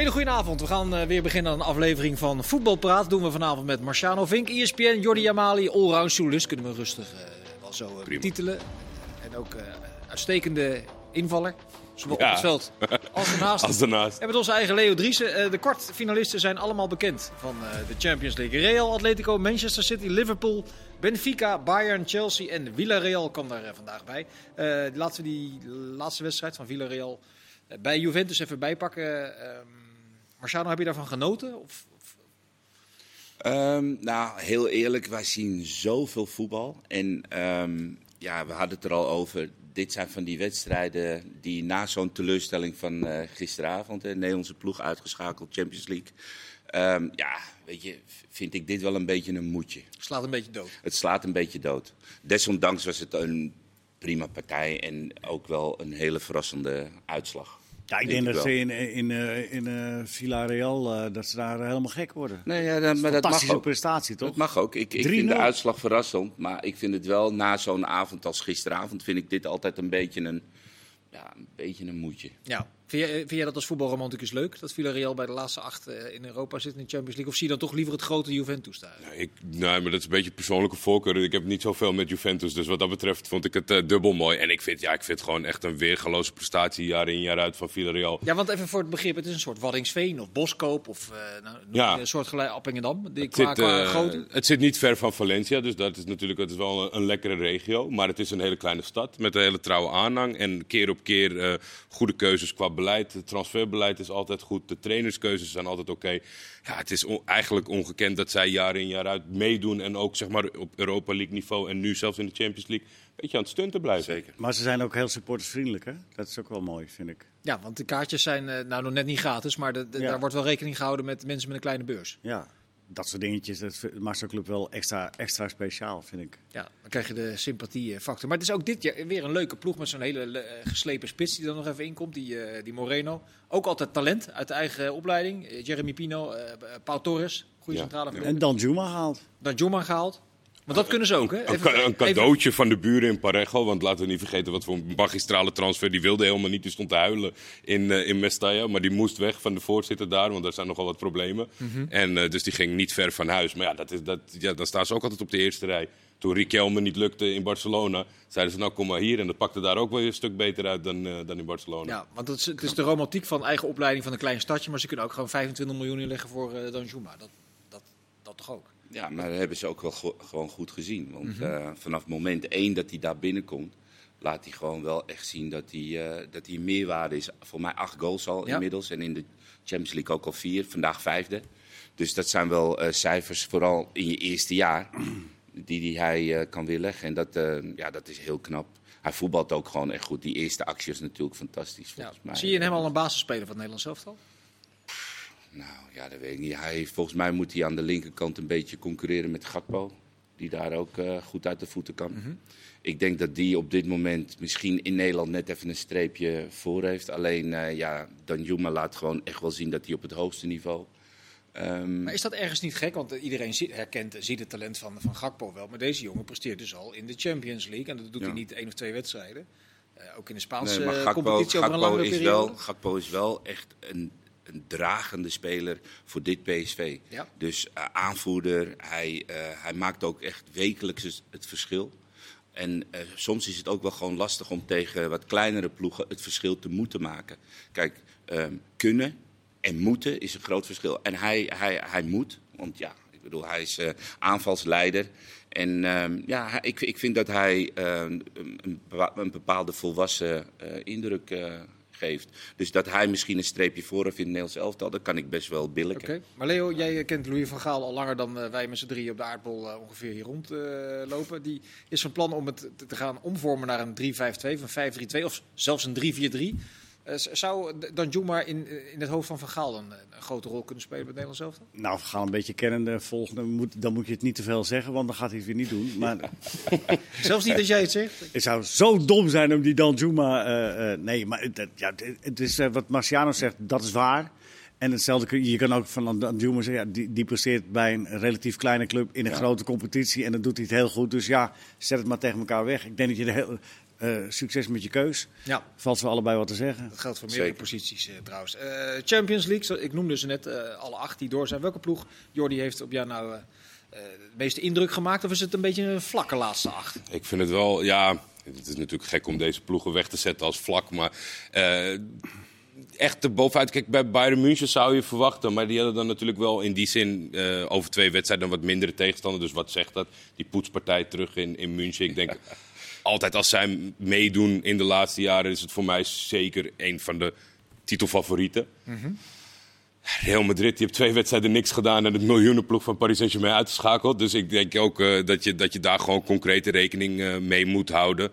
Hele goede avond. We gaan uh, weer beginnen aan een aflevering van Voetbalpraat. doen we vanavond met Marciano Vink, ESPN, Jordi Amali, allround journalist. Kunnen we rustig uh, wel zo uh, titelen. En ook uitstekende invaller. Zowel ja. op het veld als ernaast. als ernaast. En met onze eigen Leo Driessen. de kwartfinalisten zijn allemaal bekend van de Champions League. Real, Atletico, Manchester City, Liverpool, Benfica, Bayern, Chelsea en Villarreal kan daar vandaag bij. laten we die laatste wedstrijd van Villarreal bij Juventus even bijpakken. Um, Marciano, heb je daarvan genoten? Of, of? Um, nou, heel eerlijk, wij zien zoveel voetbal. En um, ja, we hadden het er al over. Dit zijn van die wedstrijden die na zo'n teleurstelling van uh, gisteravond, de Nederlandse ploeg uitgeschakeld, Champions League. Um, ja, weet je, vind ik dit wel een beetje een moedje. Het slaat een beetje dood. Het slaat een beetje dood. Desondanks was het een prima partij en ook wel een hele verrassende uitslag. Ja, ik denk, dat ze in, in, in, in uh, Villarreal uh, dat ze daar helemaal gek worden. Nee, ja, dat, maar dat mag ook. prestatie, toch? Dat mag ook. Ik, ik vind de uitslag verrassend, maar ik vind het wel na zo'n avond als gisteravond vind ik dit altijd een beetje een, ja, een beetje een moedje. Ja. Vind jij, vind jij dat als voetbalromanticus leuk, dat Villarreal bij de laatste acht uh, in Europa zit in de Champions League? Of zie je dan toch liever het grote Juventus daar? Nee, ik, nee, maar dat is een beetje persoonlijke voorkeur. Ik heb niet zoveel met Juventus, dus wat dat betreft vond ik het uh, dubbel mooi. En ik vind, ja, ik vind gewoon echt een weergaloze prestatie jaar in jaar uit van Villarreal. Ja, want even voor het begrip, het is een soort Waddingsveen of Boskoop of uh, nou, ja. een soort gelijk Appingedam. Die het, qua, zit, qua het zit niet ver van Valencia, dus dat is natuurlijk het is wel een, een, lekkere regio. Maar het is een hele kleine stad met een hele trouwe aanhang. En keer op keer goede keuzes qua beleid, transfer transferbeleid is altijd goed. De trainerskeuzes zijn altijd oké. Ja, het is eigenlijk ongekend dat zij jaar in jaar uit meedoen. En ook zeg maar, op Europa League niveau en nu zelfs in de Champions League. een beetje aan het stunten blijven. Zeker. Maar ze zijn ook heel supportersvriendelijk, hè? Dat is ook wel mooi, vind ik. Ja, want de kaartjes zijn uh, nou nog net niet gratis. Maar de, daar wordt wel rekening gehouden met mensen met een kleine beurs. Ja, dat soort dingetjes, dat maakt zo'n club wel extra, extra speciaal, vind ik. Ja, dan krijg je de sympathiefactor. Maar het is ook dit jaar weer een leuke ploeg met zo'n hele uh, geslepen spits die er nog even inkomt, die, uh, die Moreno. Ook altijd talent uit de eigen opleiding. Uh, Jeremy Pino, Pau Torres, goede ja. centrale En dan Juma gehaald. Dan Juma gehaald. Want dat kunnen ze ook, hè? Even, een cadeautje van de buren in Parejo. Want laten we niet vergeten wat voor een magistrale transfer. Die wilde helemaal niet. Die stond te huilen in, uh, in Mestalla. Maar die moest weg van de voorzitter daar. Want daar zijn nogal wat problemen. Mm En uh, dus die ging niet ver van huis. Maar ja, dat is, dat, ja, dan staan ze ook altijd op de eerste rij. Toen Riquelme niet lukte in Barcelona, zeiden ze nou kom maar hier. En dat pakte daar ook wel een stuk beter uit dan, uh, dan in Barcelona. Ja, want het is, het is de romantiek van eigen opleiding van een klein stadje. Maar ze kunnen ook gewoon 25 miljoen inleggen voor Danjuma. Dat, dat, dat toch ook? Ja, maar dat hebben ze ook wel go gewoon goed gezien. Want mm -hmm. uh, vanaf moment één dat hij daar binnenkomt, laat hij gewoon wel echt zien dat hij, uh, dat hij meerwaarde is. Voor mij acht goals al ja. inmiddels. En in de Champions League ook al vier. Vandaag vijfde. Dus dat zijn wel uh, cijfers, vooral in je eerste jaar, die, die hij kan weerleggen. En dat, ja, dat is heel knap. Hij voetbalt ook gewoon echt goed. Die eerste actie is natuurlijk fantastisch volgens ja. mij. Zie je hem al een basisspeler van het Nederlands elftal? Nou ja, dat weet ik niet. Hij, volgens mij moet hij aan de linkerkant een beetje concurreren met Gakpo. Die daar ook uh, goed uit de voeten kan. Mm -hmm. Ik denk dat die op dit moment misschien in Nederland net even een streepje voor heeft. Alleen uh, ja, Danjuma laat gewoon echt wel zien dat hij op het hoogste niveau. Um, maar is dat ergens niet gek? Want iedereen ziet, herkent, ziet het talent van, van Gakpo wel. Maar deze jongen presteert dus al in de Champions League. En dat doet ja. hij niet één of twee wedstrijden. Uh, ook in de Spaanse nee, Gakpo, competitie Gakpo over een lange is periode. Wel, Gakpo is wel echt een een dragende speler voor dit PSV. Ja. Dus uh, aanvoerder, hij, uh, hij maakt ook echt wekelijks het verschil. En uh, soms is het ook wel gewoon lastig om tegen wat kleinere ploegen het verschil te moeten maken. Kijk, um, kunnen en moeten is een groot verschil. En hij, hij, hij moet, want ja, ik bedoel, hij is aanvalsleider. En um, ja, ik, ik vind dat hij een, een bepaalde volwassen indruk Dus dat hij misschien een streepje voor heeft in het Nederlands elftal, dat kan ik best wel billiken. Maar Leo, jij kent Louis van Gaal al langer dan uh, wij met z'n drie op de aardbol uh, ongeveer hier rondlopen. Die is van plan om het te gaan omvormen naar een 3-5-2 of een 5-3-2 of zelfs een 3-4-3. Uh, zou Danjuma in, in het hoofd van Van Gaal een, een grote rol kunnen spelen bij het Nederlands elftal? Nou, Van Gaal een beetje kennende volgende, moet, dan moet je het niet te veel zeggen, want dan gaat hij het weer niet doen. Maar, Zelfs niet als jij het zegt? Het zou zo dom zijn om die Danjuma... Uh, uh, nee, maar het, ja, het is wat Marciano zegt, dat is waar. En hetzelfde, kun je kan ook van Danjuma zeggen, ja, die, die presteert bij een relatief kleine club in een Ja. grote competitie en dan doet hij het heel goed. Dus ja, zet het maar tegen elkaar weg. Ik denk dat je de heel, eh, succes met je keus. Ja, Valt ze allebei wat te zeggen. dat geldt voor meerdere Zeker. posities eh, trouwens. Eh, Champions League, ik noemde ze net eh, alle acht die door zijn. Welke ploeg, Jordi, heeft op jou nou de meeste indruk gemaakt? Of is het een beetje een vlakke laatste acht? Ik vind het wel, ja, het is natuurlijk gek om deze ploegen weg te zetten als vlak, maar eh, echt er bovenuit. Kijk, bij Bayern München zou je verwachten, maar die hadden dan natuurlijk wel in die zin eh, over twee wedstrijden wat mindere tegenstander. Dus wat zegt dat? Die poetspartij terug in, in München. Ik denk altijd als zij meedoen in de laatste jaren is het voor mij zeker een van de titelfavorieten. Real Madrid die heeft twee wedstrijden niks gedaan en het miljoenenploeg van Paris Saint-Germain uitgeschakeld. Dus ik denk ook eh, dat, je, dat je daar gewoon concrete rekening eh, mee moet houden.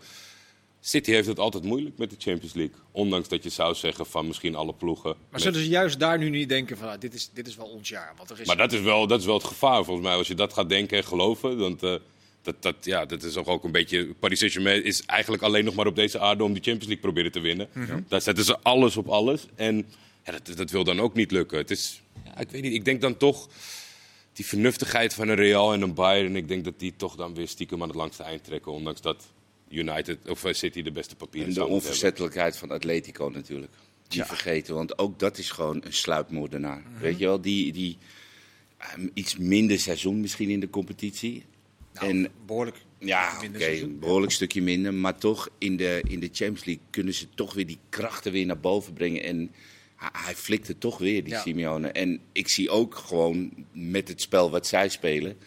City heeft het altijd moeilijk met de Champions League. Ondanks dat je zou zeggen van misschien alle ploegen. Maar met- zullen ze juist daar nu niet denken van, ah, dit, is, dit is wel ons jaar? Want er is Maar dat is, wel, dat is wel het gevaar volgens mij. Als je dat gaat denken en geloven, dan, dat, dat, ja, dat is toch ook een beetje... Paris Saint-Germain is eigenlijk alleen nog maar op deze aarde om die Champions League proberen te winnen. Daar zetten ze alles op alles. En ja, dat, dat wil dan ook niet lukken. Het is, ja, ik weet niet, ik denk dan toch... Die vernuftigheid van een Real en een Bayern, ik denk dat die toch dan weer stiekem aan het langste eind trekken. Ondanks dat United of eh, City de beste papieren En de hebben. onverzettelijkheid van Atletico natuurlijk. Die vergeten, want ook dat is gewoon een sluipmoordenaar. Mhm. Weet je wel, die, die ehm, iets minder seizoen misschien in de competitie. Nou, en behoorlijk ja, oké, een behoorlijk stukje minder. Maar toch, in de, in de Champions League kunnen ze toch weer die krachten weer naar boven brengen. En hij, hij flikt het toch weer, die Ja. Simeone. En ik zie ook gewoon met het spel wat zij spelen...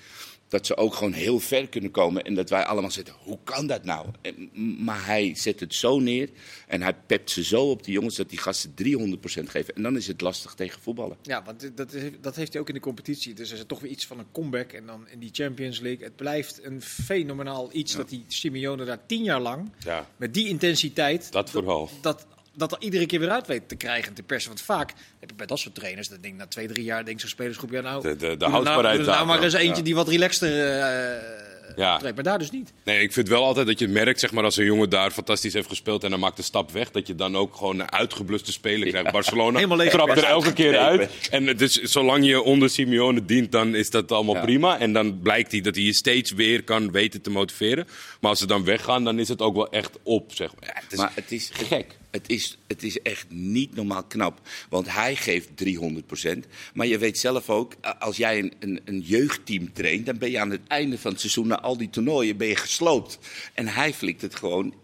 dat ze ook gewoon heel ver kunnen komen. En dat wij allemaal zitten, hoe kan dat nou? En, maar hij zet het zo neer en hij pept ze zo op die jongens... dat die gasten 300% geven. En dan is het lastig tegen voetballen. Ja, want dat, heeft- dat heeft hij ook in de competitie. Dus er is toch weer iets van een comeback. En dan in die Champions League. Het blijft een fenomenaal iets dat die Simeone daar tien jaar lang... Ja, met die intensiteit... dat vooral. dat, dat er iedere keer weer uit weet te krijgen en te persen. Want vaak heb je bij dat soort trainers, dat denk ik na twee, drie jaar, denkt zo'n spelersgroep, ja nou, De- de- de er nou, houdbaarheid nou daar, maar eens ja. eentje die wat relaxter eh Ja. Maar daar dus niet. Nee, ik vind wel altijd dat je het merkt, zeg maar, als een jongen daar fantastisch heeft gespeeld en dan maakt de stap weg, dat je dan ook gewoon een uitgebluste speler krijgt. Barcelona Helemaal leeg. trapt er elke keer uit. En dus zolang je onder Simeone dient, dan is dat allemaal Ja. prima. En dan blijkt hij dat hij je steeds weer kan weten te motiveren. Maar als ze dan weggaan, dan is het ook wel echt op, zeg maar. Ja, het is maar het is gek. Het is, het is echt niet normaal knap. Want hij geeft 300%. Maar je weet zelf ook, als jij een, een, een jeugdteam traint... dan ben je aan het einde van het seizoen na al die toernooien ben je gesloopt. En hij flikt het gewoon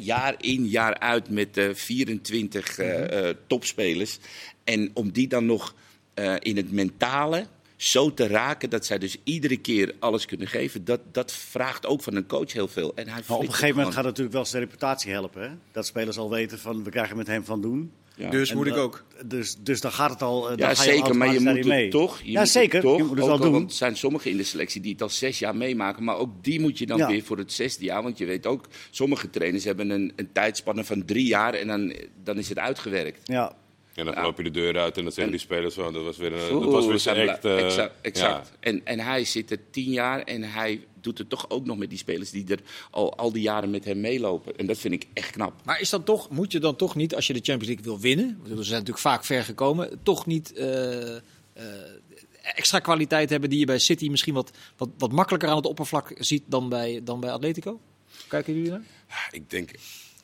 jaar in, jaar uit met eh 24 eh, eh, topspelers. En om die dan nog eh, in het mentale zo te raken... dat zij dus iedere keer alles kunnen geven... dat, dat vraagt ook van een coach heel veel. En hij Maar op een het gegeven moment gaat het natuurlijk wel zijn reputatie helpen. Hè? Dat spelers al weten van we krijgen met hem van doen. Ja. Dus En moet ik ook. Dus, dus dan gaat het al. eh, dan Ja, ga je zeker, maar je moet mee. het toch. Je ja, moet het zeker. Toch, je moet het wel al, doen. Want er zijn sommigen in de selectie die het al zes jaar meemaken. Maar ook die moet je dan Ja. weer voor het zesde jaar. Want je weet ook, sommige trainers hebben een, een tijdspanne van drie jaar. En dan, dan is het uitgewerkt. Ja. En dan Ja. loop je de deur uit en dan zeggen die spelers van, dat was weer een, dat was weer zijn zijn eh, exact. exact. ja. En, en hij zit er tien jaar en hij doet het toch ook nog met die spelers die er al, al die jaren met hem meelopen. En dat vind ik echt knap. Maar is dan toch, moet je dan toch niet, als je de Champions League wil winnen, want ze zijn natuurlijk vaak ver gekomen, toch niet eh, eh, extra kwaliteit hebben die je bij City misschien wat, wat, wat makkelijker aan het oppervlak ziet dan bij, dan bij Atletico? Kijken jullie naar? Ik denk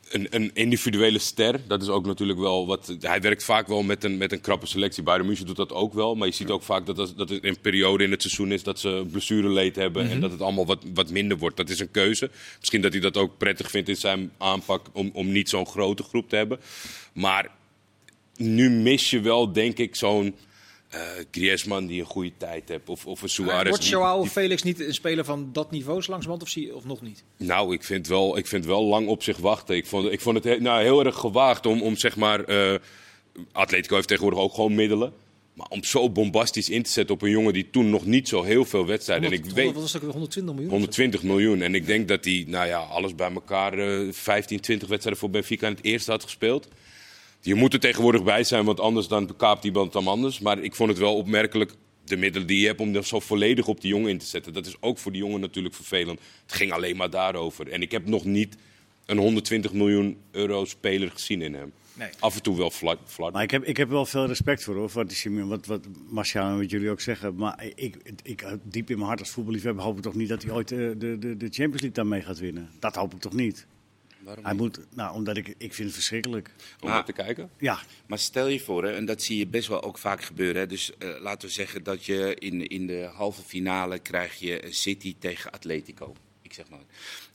een, een individuele ster, dat is ook natuurlijk wel wat. Hij werkt vaak wel met een, met een krappe selectie. Bayern München doet dat ook wel. Maar je ziet ook vaak dat, dat, dat het een periode in het seizoen is dat ze blessureleed hebben. En dat het allemaal wat, wat minder wordt. Dat is een keuze. Misschien dat hij dat ook prettig vindt in zijn aanpak om, om niet zo'n grote groep te hebben. Maar nu mis je wel, denk ik, zo'n. Eh Griezmann die een goede tijd heeft. Of, of een Suarez. Wordt Joao die- Felix niet een speler van dat niveau langzamerhand of, zie- of nog niet? Nou, ik vind wel, ik vind wel lang op zich wachten. Ik vond, ik vond het he- nou, heel erg gewaagd om, om zeg maar. eh Atletico heeft tegenwoordig ook gewoon middelen. Maar om zo bombastisch in te zetten op een jongen die toen nog niet zo heel veel wedstrijden. En ik 100, weet. Wat was dat, 120 miljoen? 120 miljoen. En ik denk dat hij, nou ja, alles bij elkaar eh 15, 20 wedstrijden voor Benfica in het eerste had gespeeld. Je moet er tegenwoordig bij zijn, want anders dan kaapt iemand hem anders. Maar ik vond het wel opmerkelijk, de middelen die je hebt om er zo volledig op die jongen in te zetten. Dat is ook voor die jongen natuurlijk vervelend. Het ging alleen maar daarover. En ik heb nog niet een 120 miljoen euro speler gezien in hem. Nee. Af en toe wel flat. flat. Maar ik heb, ik heb wel veel respect voor hoor, wat, die- wat, wat Marciano en wat jullie ook zeggen. Maar ik, ik, diep in mijn hart als voetballiefhebber hoop ik toch niet dat hij ooit de, de, de, de Champions League daarmee gaat winnen. Dat hoop ik toch niet. Waarom Hij niet? moet, nou, omdat ik, ik vind het verschrikkelijk. Om Maar- naar te kijken. Ja, Maar stel je voor, hè, en dat zie je best wel ook vaak gebeuren. Hè, dus eh, laten we zeggen dat je in, in de halve finale krijg je een City tegen Atletico. Ik zeg maar.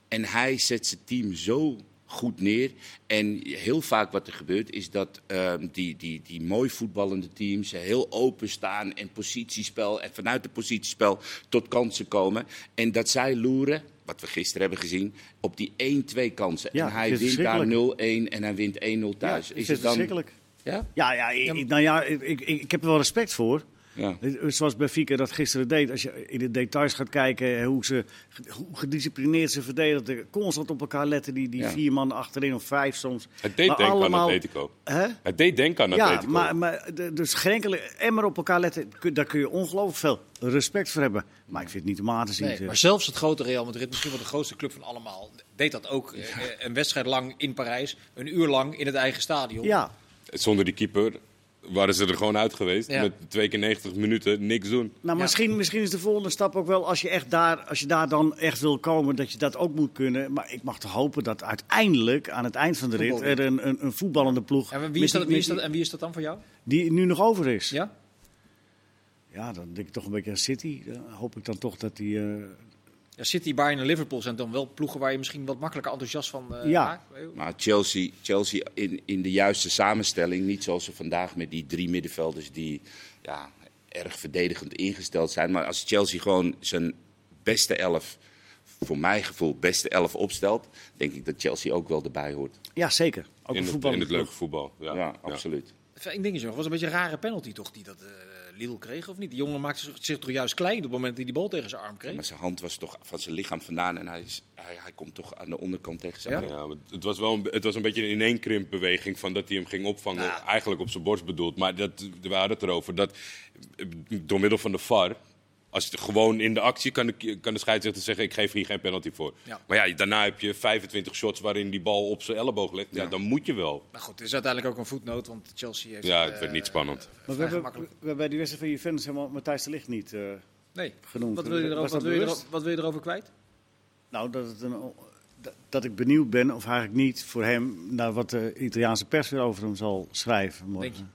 En hij zet zijn team zo goed neer. En heel vaak wat er gebeurt is dat ehm, die, die, die mooi voetballende teams heel open staan en positiespel en vanuit het positiespel tot kansen komen. En dat zij loeren, wat we gisteren hebben gezien, op die 1-2 kansen. Ja, en hij wint daar 0-1 verschrikkelijk. en hij wint 1-0 thuis. ja, is is het dan... verschrikkelijk. Ja? Ja, ja, ik- nou ja, ik, ik, ik heb er wel respect voor. Ja. Zoals Benfica dat gisteren deed. Als je in de details gaat kijken hoe, ze, hoe gedisciplineerd ze verdedigden. Constant op elkaar letten, die, die Ja. vier man achterin of vijf soms. Het deed Maar denken allemaal- aan Atletico. Hè? Het deed denken aan Ja, Atletico. maar, maar de- dus geen enkele emmer op elkaar letten, daar kun je ongelooflijk veel respect voor hebben. Maar ik vind het niet om aan te zien. Nee, maar zelfs het grote Real Madrid, misschien wel de grootste club van allemaal, deed dat ook. eh, Een wedstrijd lang in Parijs, een uur lang in het eigen stadion. ja, Zonder die keeper waren ze er gewoon uit geweest. Ja. Met twee keer 90 minuten, niks doen. nou, Ja. misschien, misschien is de volgende stap ook wel, als je, echt daar, als je daar dan echt wil komen, dat je dat ook moet kunnen. Maar ik mag toch hopen dat uiteindelijk, aan het eind van de rit, er een, een, een voetballende ploeg... En wie is, dat, wie, is en wie is dat dan voor jou? die nu nog over is. Ja? Ja, dan denk ik toch een beetje aan City. Dan hoop ik dan toch dat die... eh, ja City, Bayern en Liverpool zijn dan wel ploegen waar je misschien wat makkelijker enthousiast van eh Ja. raakt. Maar Chelsea, Chelsea in, in de juiste samenstelling, niet zoals ze vandaag met die drie middenvelders die ja, erg verdedigend ingesteld zijn. Maar als Chelsea gewoon zijn beste elf, voor mijn gevoel beste elf opstelt, denk ik dat Chelsea ook wel erbij hoort. ja, zeker. Ook In het, voetbal. in het leuke voetbal. Ja, Ja, absoluut. Eén dingetje nog, was een beetje een rare penalty toch, die dat eh Lille kreeg of niet? Die jongen maakte zich- zich toch juist klein op het moment dat hij die bal tegen zijn arm kreeg? Maar zijn hand was toch van zijn lichaam vandaan en hij, is, hij, hij komt toch aan de onderkant tegen zijn Ja? arm. Ja, maar het was wel een, het was een beetje een ineenkrimpbeweging van dat hij hem ging opvangen. Ja. Eigenlijk op zijn borst bedoeld. Maar dat, we hadden het erover. Dat eh, door middel van de VAR. Als het gewoon in de actie kan de, kan de scheidsrechter zeggen: Ik geef hier geen penalty voor. Ja. Maar ja, daarna heb je 25 shots waarin die bal op zijn elleboog ligt. Ja, Ja. dan moet je wel. Maar goed, het is uiteindelijk ook een voetnoot, want Chelsea heeft... Ja, eh, het werd niet spannend. Maar we hebben, gemakkelijk. we hebben bij die wedstrijd van Juventus helemaal Matthijs de Ligt niet eh, Nee. genoemd. Wat wil, je erover, wat, wil je erover, wat wil je erover kwijt? Nou, dat, het een, dat- dat ik benieuwd ben, of eigenlijk niet, voor hem, naar wat de Italiaanse pers weer over hem zal schrijven morgen.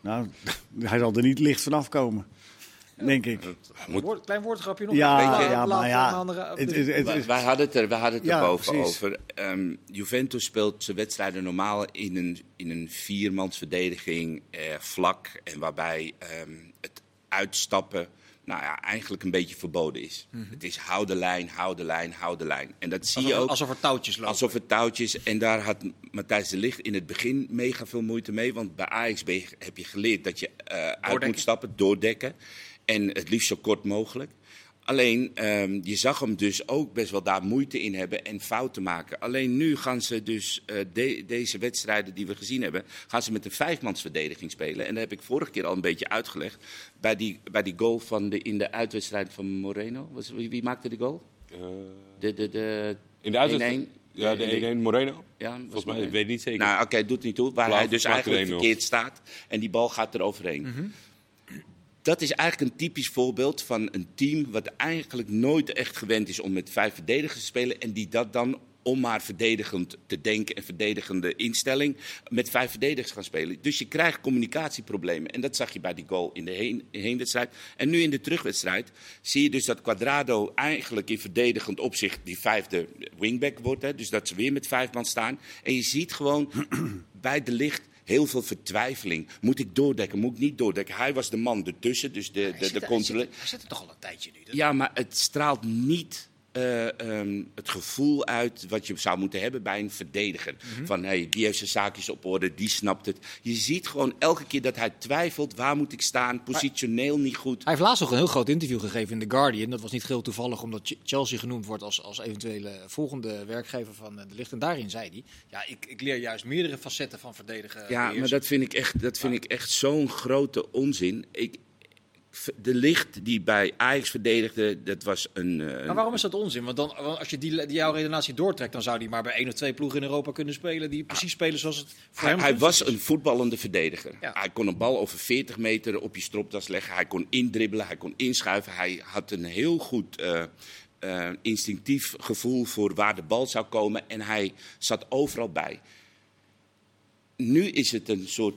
Nou, hij zal er niet licht vanaf komen, denk ik. Moet- Woord, klein woordgrapje nog. Ja, Laat- ja, laat- maar ja, een andere- het- het- het- Wij, wij hadden het er, wij hadden het Ja, er boven precies. over. Ehm, Juventus speelt zijn wedstrijden normaal in een, in een viermansverdediging eh, vlak. En waarbij ehm, het uitstappen nou ja, eigenlijk een beetje verboden is. Het is hou de lijn, hou de lijn, hou de lijn. En dat zie je ook. alsof er touwtjes lopen. Alsof het touwtjes. En daar had Matthijs de Ligt in het begin mega veel moeite mee. Want bij Ajax heb je geleerd dat je eh, uit moet stappen, doordekken. En het liefst zo kort mogelijk. Alleen, ehm, je zag hem dus ook best wel daar moeite in hebben en fouten maken. Alleen nu gaan ze dus eh, de- deze wedstrijden die we gezien hebben, gaan ze met een vijfmansverdediging spelen. En dat heb ik vorige keer al een beetje uitgelegd. Bij die, bij die goal van de, in de uitwedstrijd van Moreno. Was, wie, wie maakte de goal? Eh, De, de, de, in de uitwedstrijd. 1-1. Ja, de 1-1 Moreno. Ja, Volgens mij, ik weet niet zeker. Nou, oké, doet niet toe. Waar hij dus eigenlijk 1-0. verkeerd staat en die bal gaat er overheen. Mhm. Dat is eigenlijk een typisch voorbeeld van een team wat eigenlijk nooit echt gewend is om met vijf verdedigers te spelen en die dat dan om maar verdedigend te denken en verdedigende instelling met vijf verdedigers gaan spelen. Dus je krijgt communicatieproblemen. En dat zag je bij die goal in de heen, heenwedstrijd. En nu in de terugwedstrijd zie je dus dat Quadrado eigenlijk in verdedigend opzicht die vijfde wingback wordt. Hè, dus dat ze weer met vijf man staan. En je ziet gewoon bij de licht heel veel vertwijfeling. Moet ik doordekken? Moet ik niet doordekken? Hij was de man ertussen, dus de, de, de er- controle. Hij zit, er toch al een tijdje nu. Ja, maar het straalt niet eh, ehm, het gevoel uit wat je zou moeten hebben bij een verdediger. Van hey, die heeft zijn zaakjes op orde, die snapt het. Je ziet gewoon elke keer dat hij twijfelt: waar moet ik staan? Positioneel niet goed. Hij heeft laatst nog een heel groot interview gegeven in The Guardian. Dat was niet heel toevallig, omdat Ch- Chelsea genoemd wordt als, als eventuele volgende werkgever van eh, de licht. En daarin zei hij: Ja, ik, ik leer juist meerdere facetten van verdedigen. Ja, maar dat vind ik echt, dat vind ik echt zo'n grote onzin. Ik, de licht die bij Ajax verdedigde, dat was een. eh, Maar waarom is dat onzin? Want, dan, als je die, die jouw redenatie doortrekt, dan zou hij maar bij één of twee ploegen in Europa kunnen spelen die precies spelen zoals het voor Hij, hem hij gunstig was is. een voetballende verdediger. Ja. Hij kon een bal over 40 meter op je stropdas leggen. Hij kon indribbelen, hij kon inschuiven. Hij had een heel goed eh, eh, instinctief gevoel voor waar de bal zou komen. En hij zat overal bij. Nu is het een soort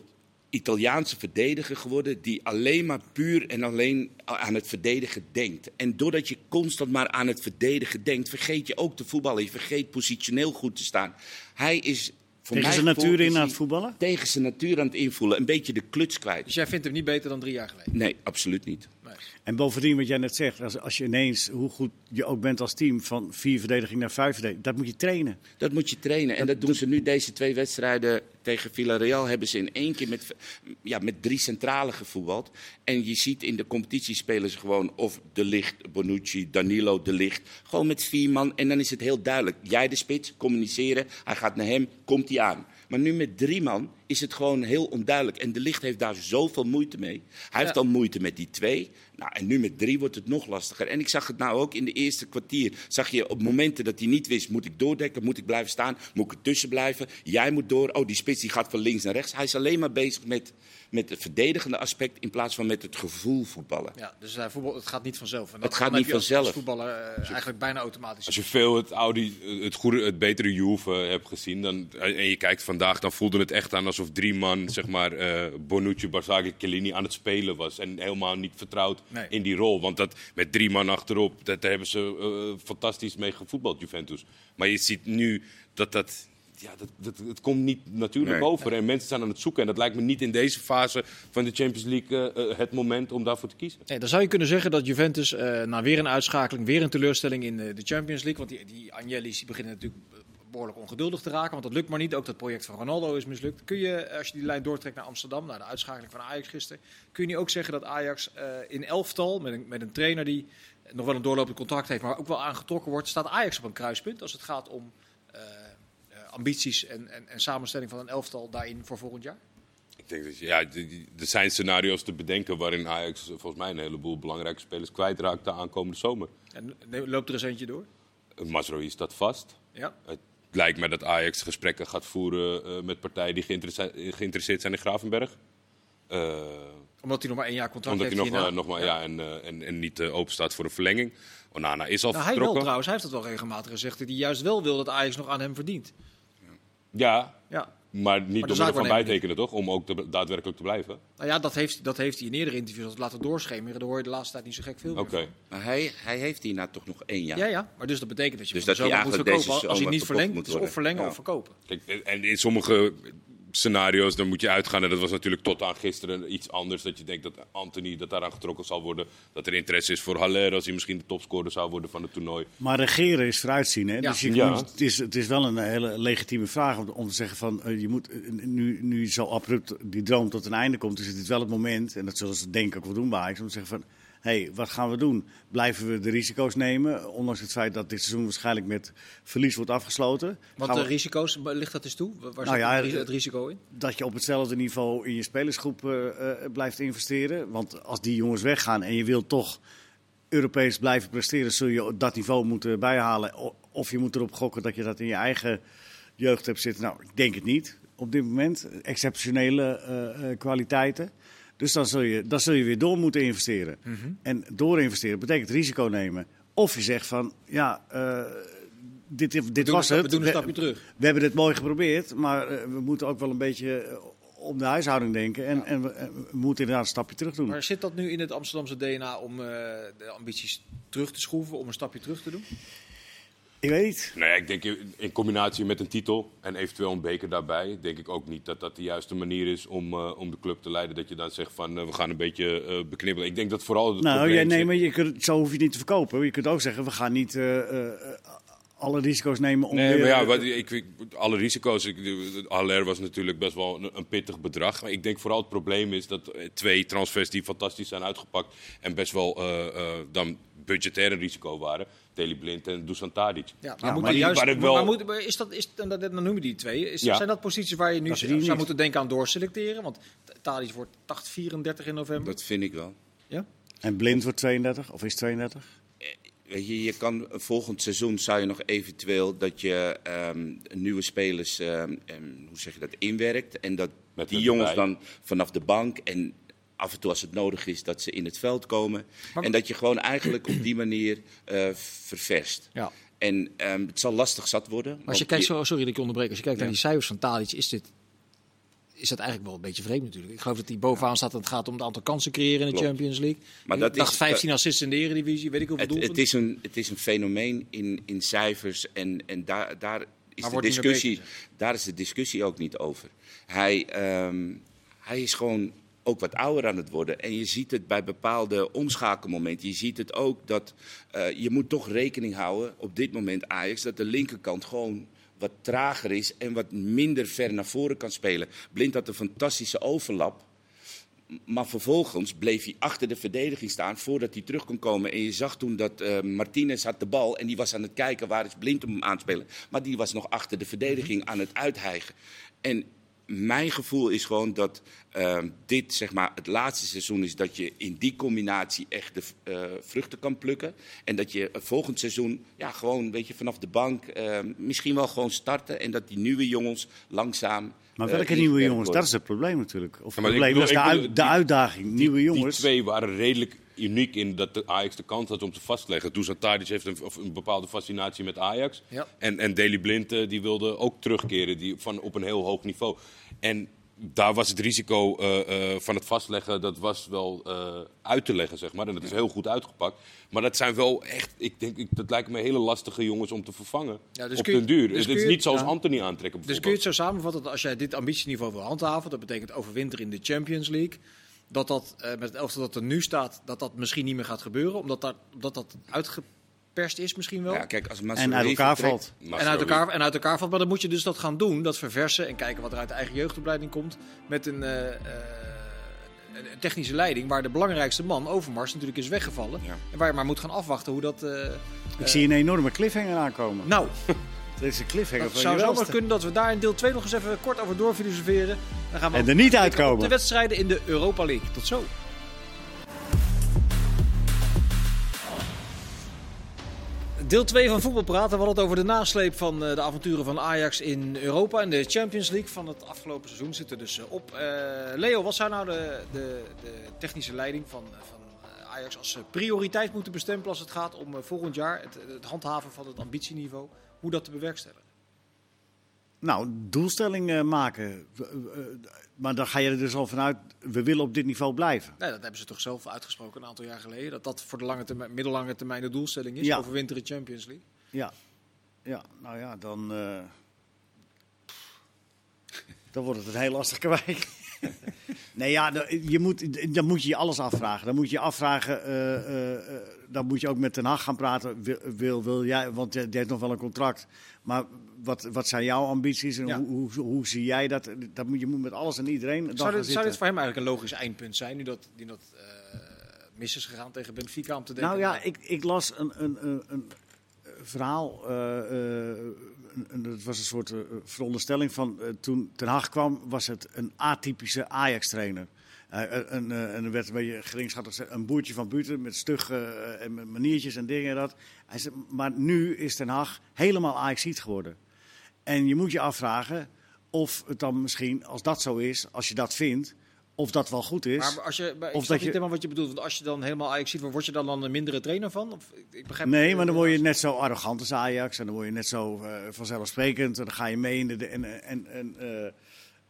Italiaanse verdediger geworden die alleen maar puur en alleen aan het verdedigen denkt. En doordat je constant maar aan het verdedigen denkt, vergeet je ook te voetballen. Je vergeet positioneel goed te staan. Hij is voor Tegen zijn natuur in aan het voetballen? Tegen zijn natuur aan het invoelen. Een beetje de kluts kwijt. Dus jij vindt hem niet beter dan drie jaar geleden? Nee, absoluut niet. Nee. En bovendien, wat jij net zegt, als, als je ineens, hoe goed je ook bent als team, van vier verdediging naar vijf verdediging, dat moet je trainen. Dat moet je trainen. En dat doen ze nu deze twee wedstrijden tegen Villarreal. Hebben ze in één keer met, ja, met drie centralen gevoetbald. En je ziet in de competitie spelen ze gewoon of De Licht, Bonucci, Danilo, De Licht. Gewoon met vier man. En dan is het heel duidelijk. Jij de spits, communiceren. Hij gaat naar hem, komt hij aan. Maar nu met drie man is het gewoon heel onduidelijk. En De Licht heeft daar zoveel moeite mee. Hij heeft al moeite met die twee. Nou, en nu met drie wordt het nog lastiger. En ik zag het nou ook in de eerste kwartier. Zag je op momenten dat hij niet wist, moet ik doordekken, moet ik blijven staan, moet ik ertussen blijven. Jij moet door. Oh, die spits die gaat van links naar rechts. Hij is alleen maar bezig met, met het verdedigende aspect in plaats van met het gevoel voetballen. Ja, dus hij voetbal, het gaat niet vanzelf. En dat- Het gaat niet heb je als- vanzelf. Als voetballer eh, eigenlijk bijna automatisch. Als je veel het, Audi, het, goede, het betere Juve hebt gezien dan, en je kijkt vandaag, dan voelde het echt aan alsof drie man, zeg maar, eh Bonucci, Barzagli, Chiellini aan het spelen was. En helemaal niet vertrouwd Nee. in die rol. Want dat, met drie man achterop, dat, daar hebben ze eh, fantastisch mee gevoetbald, Juventus. Maar je ziet nu dat dat... Ja, dat, dat, het komt niet natuurlijk Nee. over. En mensen zijn aan het zoeken. En dat lijkt me niet in deze fase van de Champions League eh, eh, het moment om daarvoor te kiezen. Nee, dan zou je kunnen zeggen dat Juventus eh, na weer een uitschakeling, weer een teleurstelling in de Champions League. Want die, die Agnelli's die beginnen natuurlijk eh, behoorlijk ongeduldig te raken. Want dat lukt maar niet. Ook dat project van Ronaldo is mislukt. Kun je, als je die lijn doortrekt naar Amsterdam, naar de uitschakeling van Ajax gisteren. Kun je nu ook zeggen dat Ajax eh, in elftal, met een, met een trainer die nog wel een doorlopend contract heeft, maar ook wel aangetrokken wordt, staat Ajax op een kruispunt als het gaat om ambities en, en, en samenstelling van een elftal daarin voor volgend jaar? Ik denk dat ja, er zijn scenario's te bedenken waarin Ajax eh, volgens mij een heleboel belangrijke spelers kwijtraakt de aankomende zomer. En loopt er eens eentje door? Uh, Mazraoui staat vast. Ja. Het lijkt me dat Ajax gesprekken gaat voeren eh, met partijen die geïnteresse- geïnteresseerd zijn in Gravenberg. Eh, Omdat hij nog maar één jaar contract omdat hij heeft nog, hierna. eh, nog maar, ja. en, eh, en, en niet eh, open staat voor een verlenging. Onana is al Nou, hij wel vertrokken. trouwens, hij heeft het wel regelmatig gezegd dat hij juist wel wil dat Ajax nog aan hem verdient. Ja, Ja. maar niet door middel zaak van waarnemen bijtekenen toch? Om ook te- daadwerkelijk te blijven. Nou ja, dat heeft, dat heeft hij in eerdere interviews altijd laten doorschemeren. Daar hoor je de laatste tijd niet zo gek veel meer van. Maar hij, hij heeft hierna toch nog één jaar. Ja, ja, maar dus dat betekent dat je Dus dat moet verkopen. deze Als hij niet verlengt, moet is of verlengen of verkopen. Kijk, en in sommige scenario's dan moet je uitgaan, en dat was natuurlijk tot aan gisteren iets anders, dat je denkt dat Anthony dat daaraan getrokken zal worden. Dat er interesse is voor Haller, als hij misschien de topscorer zou worden van het toernooi. Maar regeren is vooruitzien. Hè? Ja. Dus je Ja. moet- het, is, het is wel een hele legitieme vraag om, om te zeggen van eh, je moet nu, nu zo abrupt die droom tot een einde komt, is het wel het moment, en dat zullen ze denk ik ook wel doen bij om te zeggen van hey, wat gaan we doen? Blijven we de risico's nemen, ondanks het feit dat dit seizoen waarschijnlijk met verlies wordt afgesloten? Want de we- risico's, ligt dat eens toe? Waar Nou ja, het ri- het risico in? dat je op hetzelfde niveau in je spelersgroep eh, eh, blijft investeren. Want als die jongens weggaan en je wilt toch Europees blijven presteren, zul je dat niveau moeten bijhalen. Of je moet erop gokken dat je dat in je eigen jeugd hebt zitten. Nou, ik denk het niet op dit moment. Exceptionele eh, kwaliteiten. Dus dan zul, je, dan zul je weer door moeten investeren. En door investeren betekent risico nemen. Of je zegt van, ja, eh, dit, dit We doen, was het. we doen een stapje terug. we hebben dit mooi geprobeerd, maar eh, we moeten ook wel een beetje eh, om de huishouding denken. En, en we, we moeten inderdaad een stapje terug doen. Maar zit dat nu in het Amsterdamse DNA om de ambities terug te schroeven, om een stapje terug te doen? Ik weet niet. Nou ja, ik denk in in combinatie met een titel en eventueel een beker daarbij, denk ik ook niet dat dat de juiste manier is om, eh, om de club te leiden. Dat je dan zegt van eh, we gaan een beetje eh, beknibbelen. Ik denk dat vooral het Nou, ja, nee, zit- maar je kunt, zo hoef je niet te verkopen. Je kunt ook zeggen, we gaan niet alle risico's nemen om Nee, weer- maar ja, wat, ik, ik- alle risico's. Ik, Haller was natuurlijk best wel een, een pittig bedrag. Maar ik denk vooral het probleem is dat eh, twee transfers die fantastisch zijn uitgepakt. en best wel eh, eh, dan budgetair een risico waren. Deli Blind en Dusan Tadic. Ja, maar, moet juist, maar, wel- maar moet, maar is dat, is, dan, dan noemen we die twee. Is, Ja. Zijn dat posities waar je nu zou niet. moeten denken aan doorselecteren? Want Tadic wordt 8, 34 in november. Dat vind ik wel. Ja? En Blind wordt 32, of is 32? Weet je, je kan volgend seizoen zou je nog eventueel dat je ehm, nieuwe spelers, ehm, ehm, hoe zeg je dat, inwerkt. En dat Met die jongens erbij. dan vanaf de bank en af en toe als het nodig is, dat ze in het veld komen. Maar- En dat je gewoon eigenlijk op die manier eh, ververst. Ja. En ehm, het zal lastig zat worden. Maar als je kijkt, zo- sorry dat ik je onderbreek, als je kijkt naar die cijfers van Tadic, is dit is dat eigenlijk wel een beetje vreemd natuurlijk. Ik geloof dat hij bovenaan staat en het gaat om het aantal kansen creëren in de Klopt. Champions League. Maar ik dat dacht is- 15 assists in de Eredivisie, weet ik hoeveel Het, het, is een, het is een fenomeen in, in cijfers en, en daar, daar, is de discussie, beter, daar is de discussie ook niet over. Hij, ehm, hij is gewoon ook wat ouder aan het worden. En je ziet het bij bepaalde omschakelmomenten. Je ziet het ook dat eh, je moet toch rekening houden op dit moment Ajax dat de linkerkant gewoon wat trager is en wat minder ver naar voren kan spelen. Blind had een fantastische overlap. Maar vervolgens bleef hij achter de verdediging staan voordat hij terug kon komen. En je zag toen dat eh, Martinez had de bal en die was aan het kijken waar is Blind om hem aan te spelen. Maar die was nog achter de verdediging aan het uithijgen. En mijn gevoel is gewoon dat eh, dit zeg maar, het laatste seizoen is dat je in die combinatie echt de eh, vruchten kan plukken. En dat je volgend seizoen ja, gewoon weet je, vanaf de bank eh, misschien wel gewoon starten. En dat die nieuwe jongens langzaam. Maar eh, welke nieuwe jongens? Dat is het probleem natuurlijk. Of Ja, het maar ik probleem, dat is de, bedoel- ik uit- bedoel, de die- uitdaging. Nieuwe jongens. Die twee waren redelijk uniek in dat de Ajax de kans had om te vastleggen. Dusan Tadic heeft een, of een bepaalde fascinatie met Ajax. Ja. En, en Daley Blind eh, die wilde ook terugkeren die, van, op een heel hoog niveau. En daar was het risico eh, eh, van het vastleggen, dat was wel uit te leggen, zeg maar. En dat is heel goed uitgepakt. Maar dat zijn wel echt, ik denk, ik, dat lijken me hele lastige jongens om te vervangen. Ja, dus op den duur. dus het is niet zoals ja. Anthony aantrekken Dus kun je het zo samenvatten dat als jij dit ambitieniveau wil handhaven, dat betekent overwinteren in de Champions League, dat dat eh, met het elftal dat er nu staat, dat dat misschien niet meer gaat gebeuren, omdat, daar, omdat dat uitgeperst is misschien wel. Ja, kijk, als En uit elkaar valt. En, uit elkaar, en uit elkaar valt. Maar dan moet je dus dat gaan doen, dat verversen en kijken wat er uit de eigen jeugdopleiding komt. Met een, eh, eh, een technische leiding waar de belangrijkste man, Overmars, natuurlijk is weggevallen. Ja. En waar je maar moet gaan afwachten hoe dat... eh, Ik zie een enorme cliffhanger aankomen. nou, Dit is een cliffhanger het van zou zomaar kunnen dat we daar in deel 2 nog eens even kort over doorfilosoferen. Dan gaan we En er niet op de uitkomen. wedstrijden in de Europa League. Tot zo. Deel 2 van Voetbal Praten. We hadden het over de nasleep van eh, de avonturen van Ajax in Europa. En de Champions League van het afgelopen seizoen zit er dus eh, op. Eh, Leo, wat zou nou de, de, de technische leiding van, van Ajax als prioriteit moeten bestempelen als het gaat om volgend jaar het, het handhaven van het ambitieniveau? Hoe dat te bewerkstelligen? Nou, doelstelling eh, maken. W- eh, Maar dan ga je er dus al vanuit, we willen op dit niveau blijven. Nee, dat hebben ze toch zelf uitgesproken een aantal jaar geleden. Dat dat voor de lange termijn, middellange termijn de doelstelling is. Ja. Overwinteren Champions League. Ja, ja nou ja, dan, eh, dan wordt het een heel lastig karwei. nee, ja, dan, je moet, dan moet je je alles afvragen. Dan moet je je afvragen, eh, eh, eh, dan moet je ook met Den Haag gaan praten. Wil, wil, wil jij, want die heeft nog wel een contract. Maar wat, wat zijn jouw ambities en Ja. hoe, hoe, hoe zie jij dat? dat moet, je moet met alles en iedereen dan Zou dit, zou dit voor hem eigenlijk een logisch eindpunt zijn? Nu dat, nu dat mis is gegaan tegen Benfica om te denken. Nou ja, ik, ik las een, een, een, een verhaal. Een- het was een soort eh, veronderstelling van eh, toen Ten Haag kwam, was het een atypische Ajax-trainer. Eh, eh, en er werd een beetje gezegd, een boertje van buiten met stugge eh, en maniertjes en dingen en dat. Hij maar nu is Ten Haag helemaal Ajaxiet geworden. En je moet je afvragen of het dan misschien, als dat zo is, als je dat vindt, of dat wel goed is. maar als je, maar ik Of dat niet je- helemaal wat je bedoelt. Want als je dan helemaal Ajax ziet, word je dan, dan een mindere trainer van? Of, ik, begrijp Nee, maar dan word je net zo arrogant als Ajax. En dan word je net zo eh, vanzelfsprekend. En dan ga je mee in de. En, en, en, eh,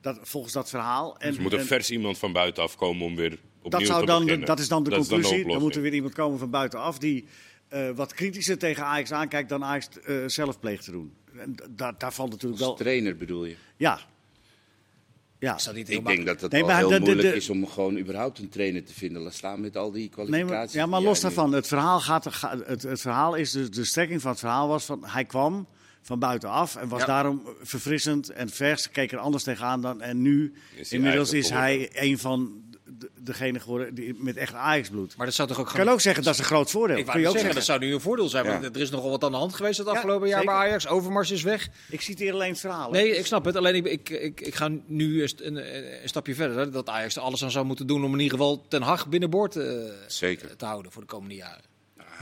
dat, volgens dat verhaal. En, Dus er moet een en vers iemand van buitenaf komen om weer opnieuw dat, zou te dan, beginnen. dat is dan de Dat is dan de conclusie. dan, moet er weer iemand komen van buitenaf die eh, wat kritischer tegen Ajax aankijkt dan Ajax eh, zelf pleegt te doen. En da- daar valt natuurlijk Als wel. trainer bedoel je? Ja. Ja. Is dat niet heel Ik denk dat het Nee, al heel de- de- moeilijk is om gewoon überhaupt een trainer te vinden. Laat staan met al die Nee, kwalificaties. maar, ja, maar los nu- daarvan, het verhaal, gaat, ga- het, het verhaal is, dus, de strekking van het verhaal was van hij kwam van buitenaf en was Ja. daarom verfrissend en vers, keek er anders tegenaan dan. En nu, Is inmiddels is hij een van degene geworden die, met echt Ajax-bloed. Maar dat zou toch ook Ik kan ook zeggen, dat is een groot voordeel. Ik Kun je ook zeggen, zeggen. dat zou nu een voordeel zijn. Ja. Want er is nogal wat aan de hand geweest het Ja, afgelopen jaar bij. Ajax. Overmars is weg. Ik citeer alleen het verhaal. hè. Nee, ik snap het. Alleen ik, ik, ik, ik ga nu een, een, een stapje verder. hè. Dat Ajax er alles aan zou moeten doen om in ieder geval Ten Hag binnenboord eh, Zeker. te houden voor de komende jaren.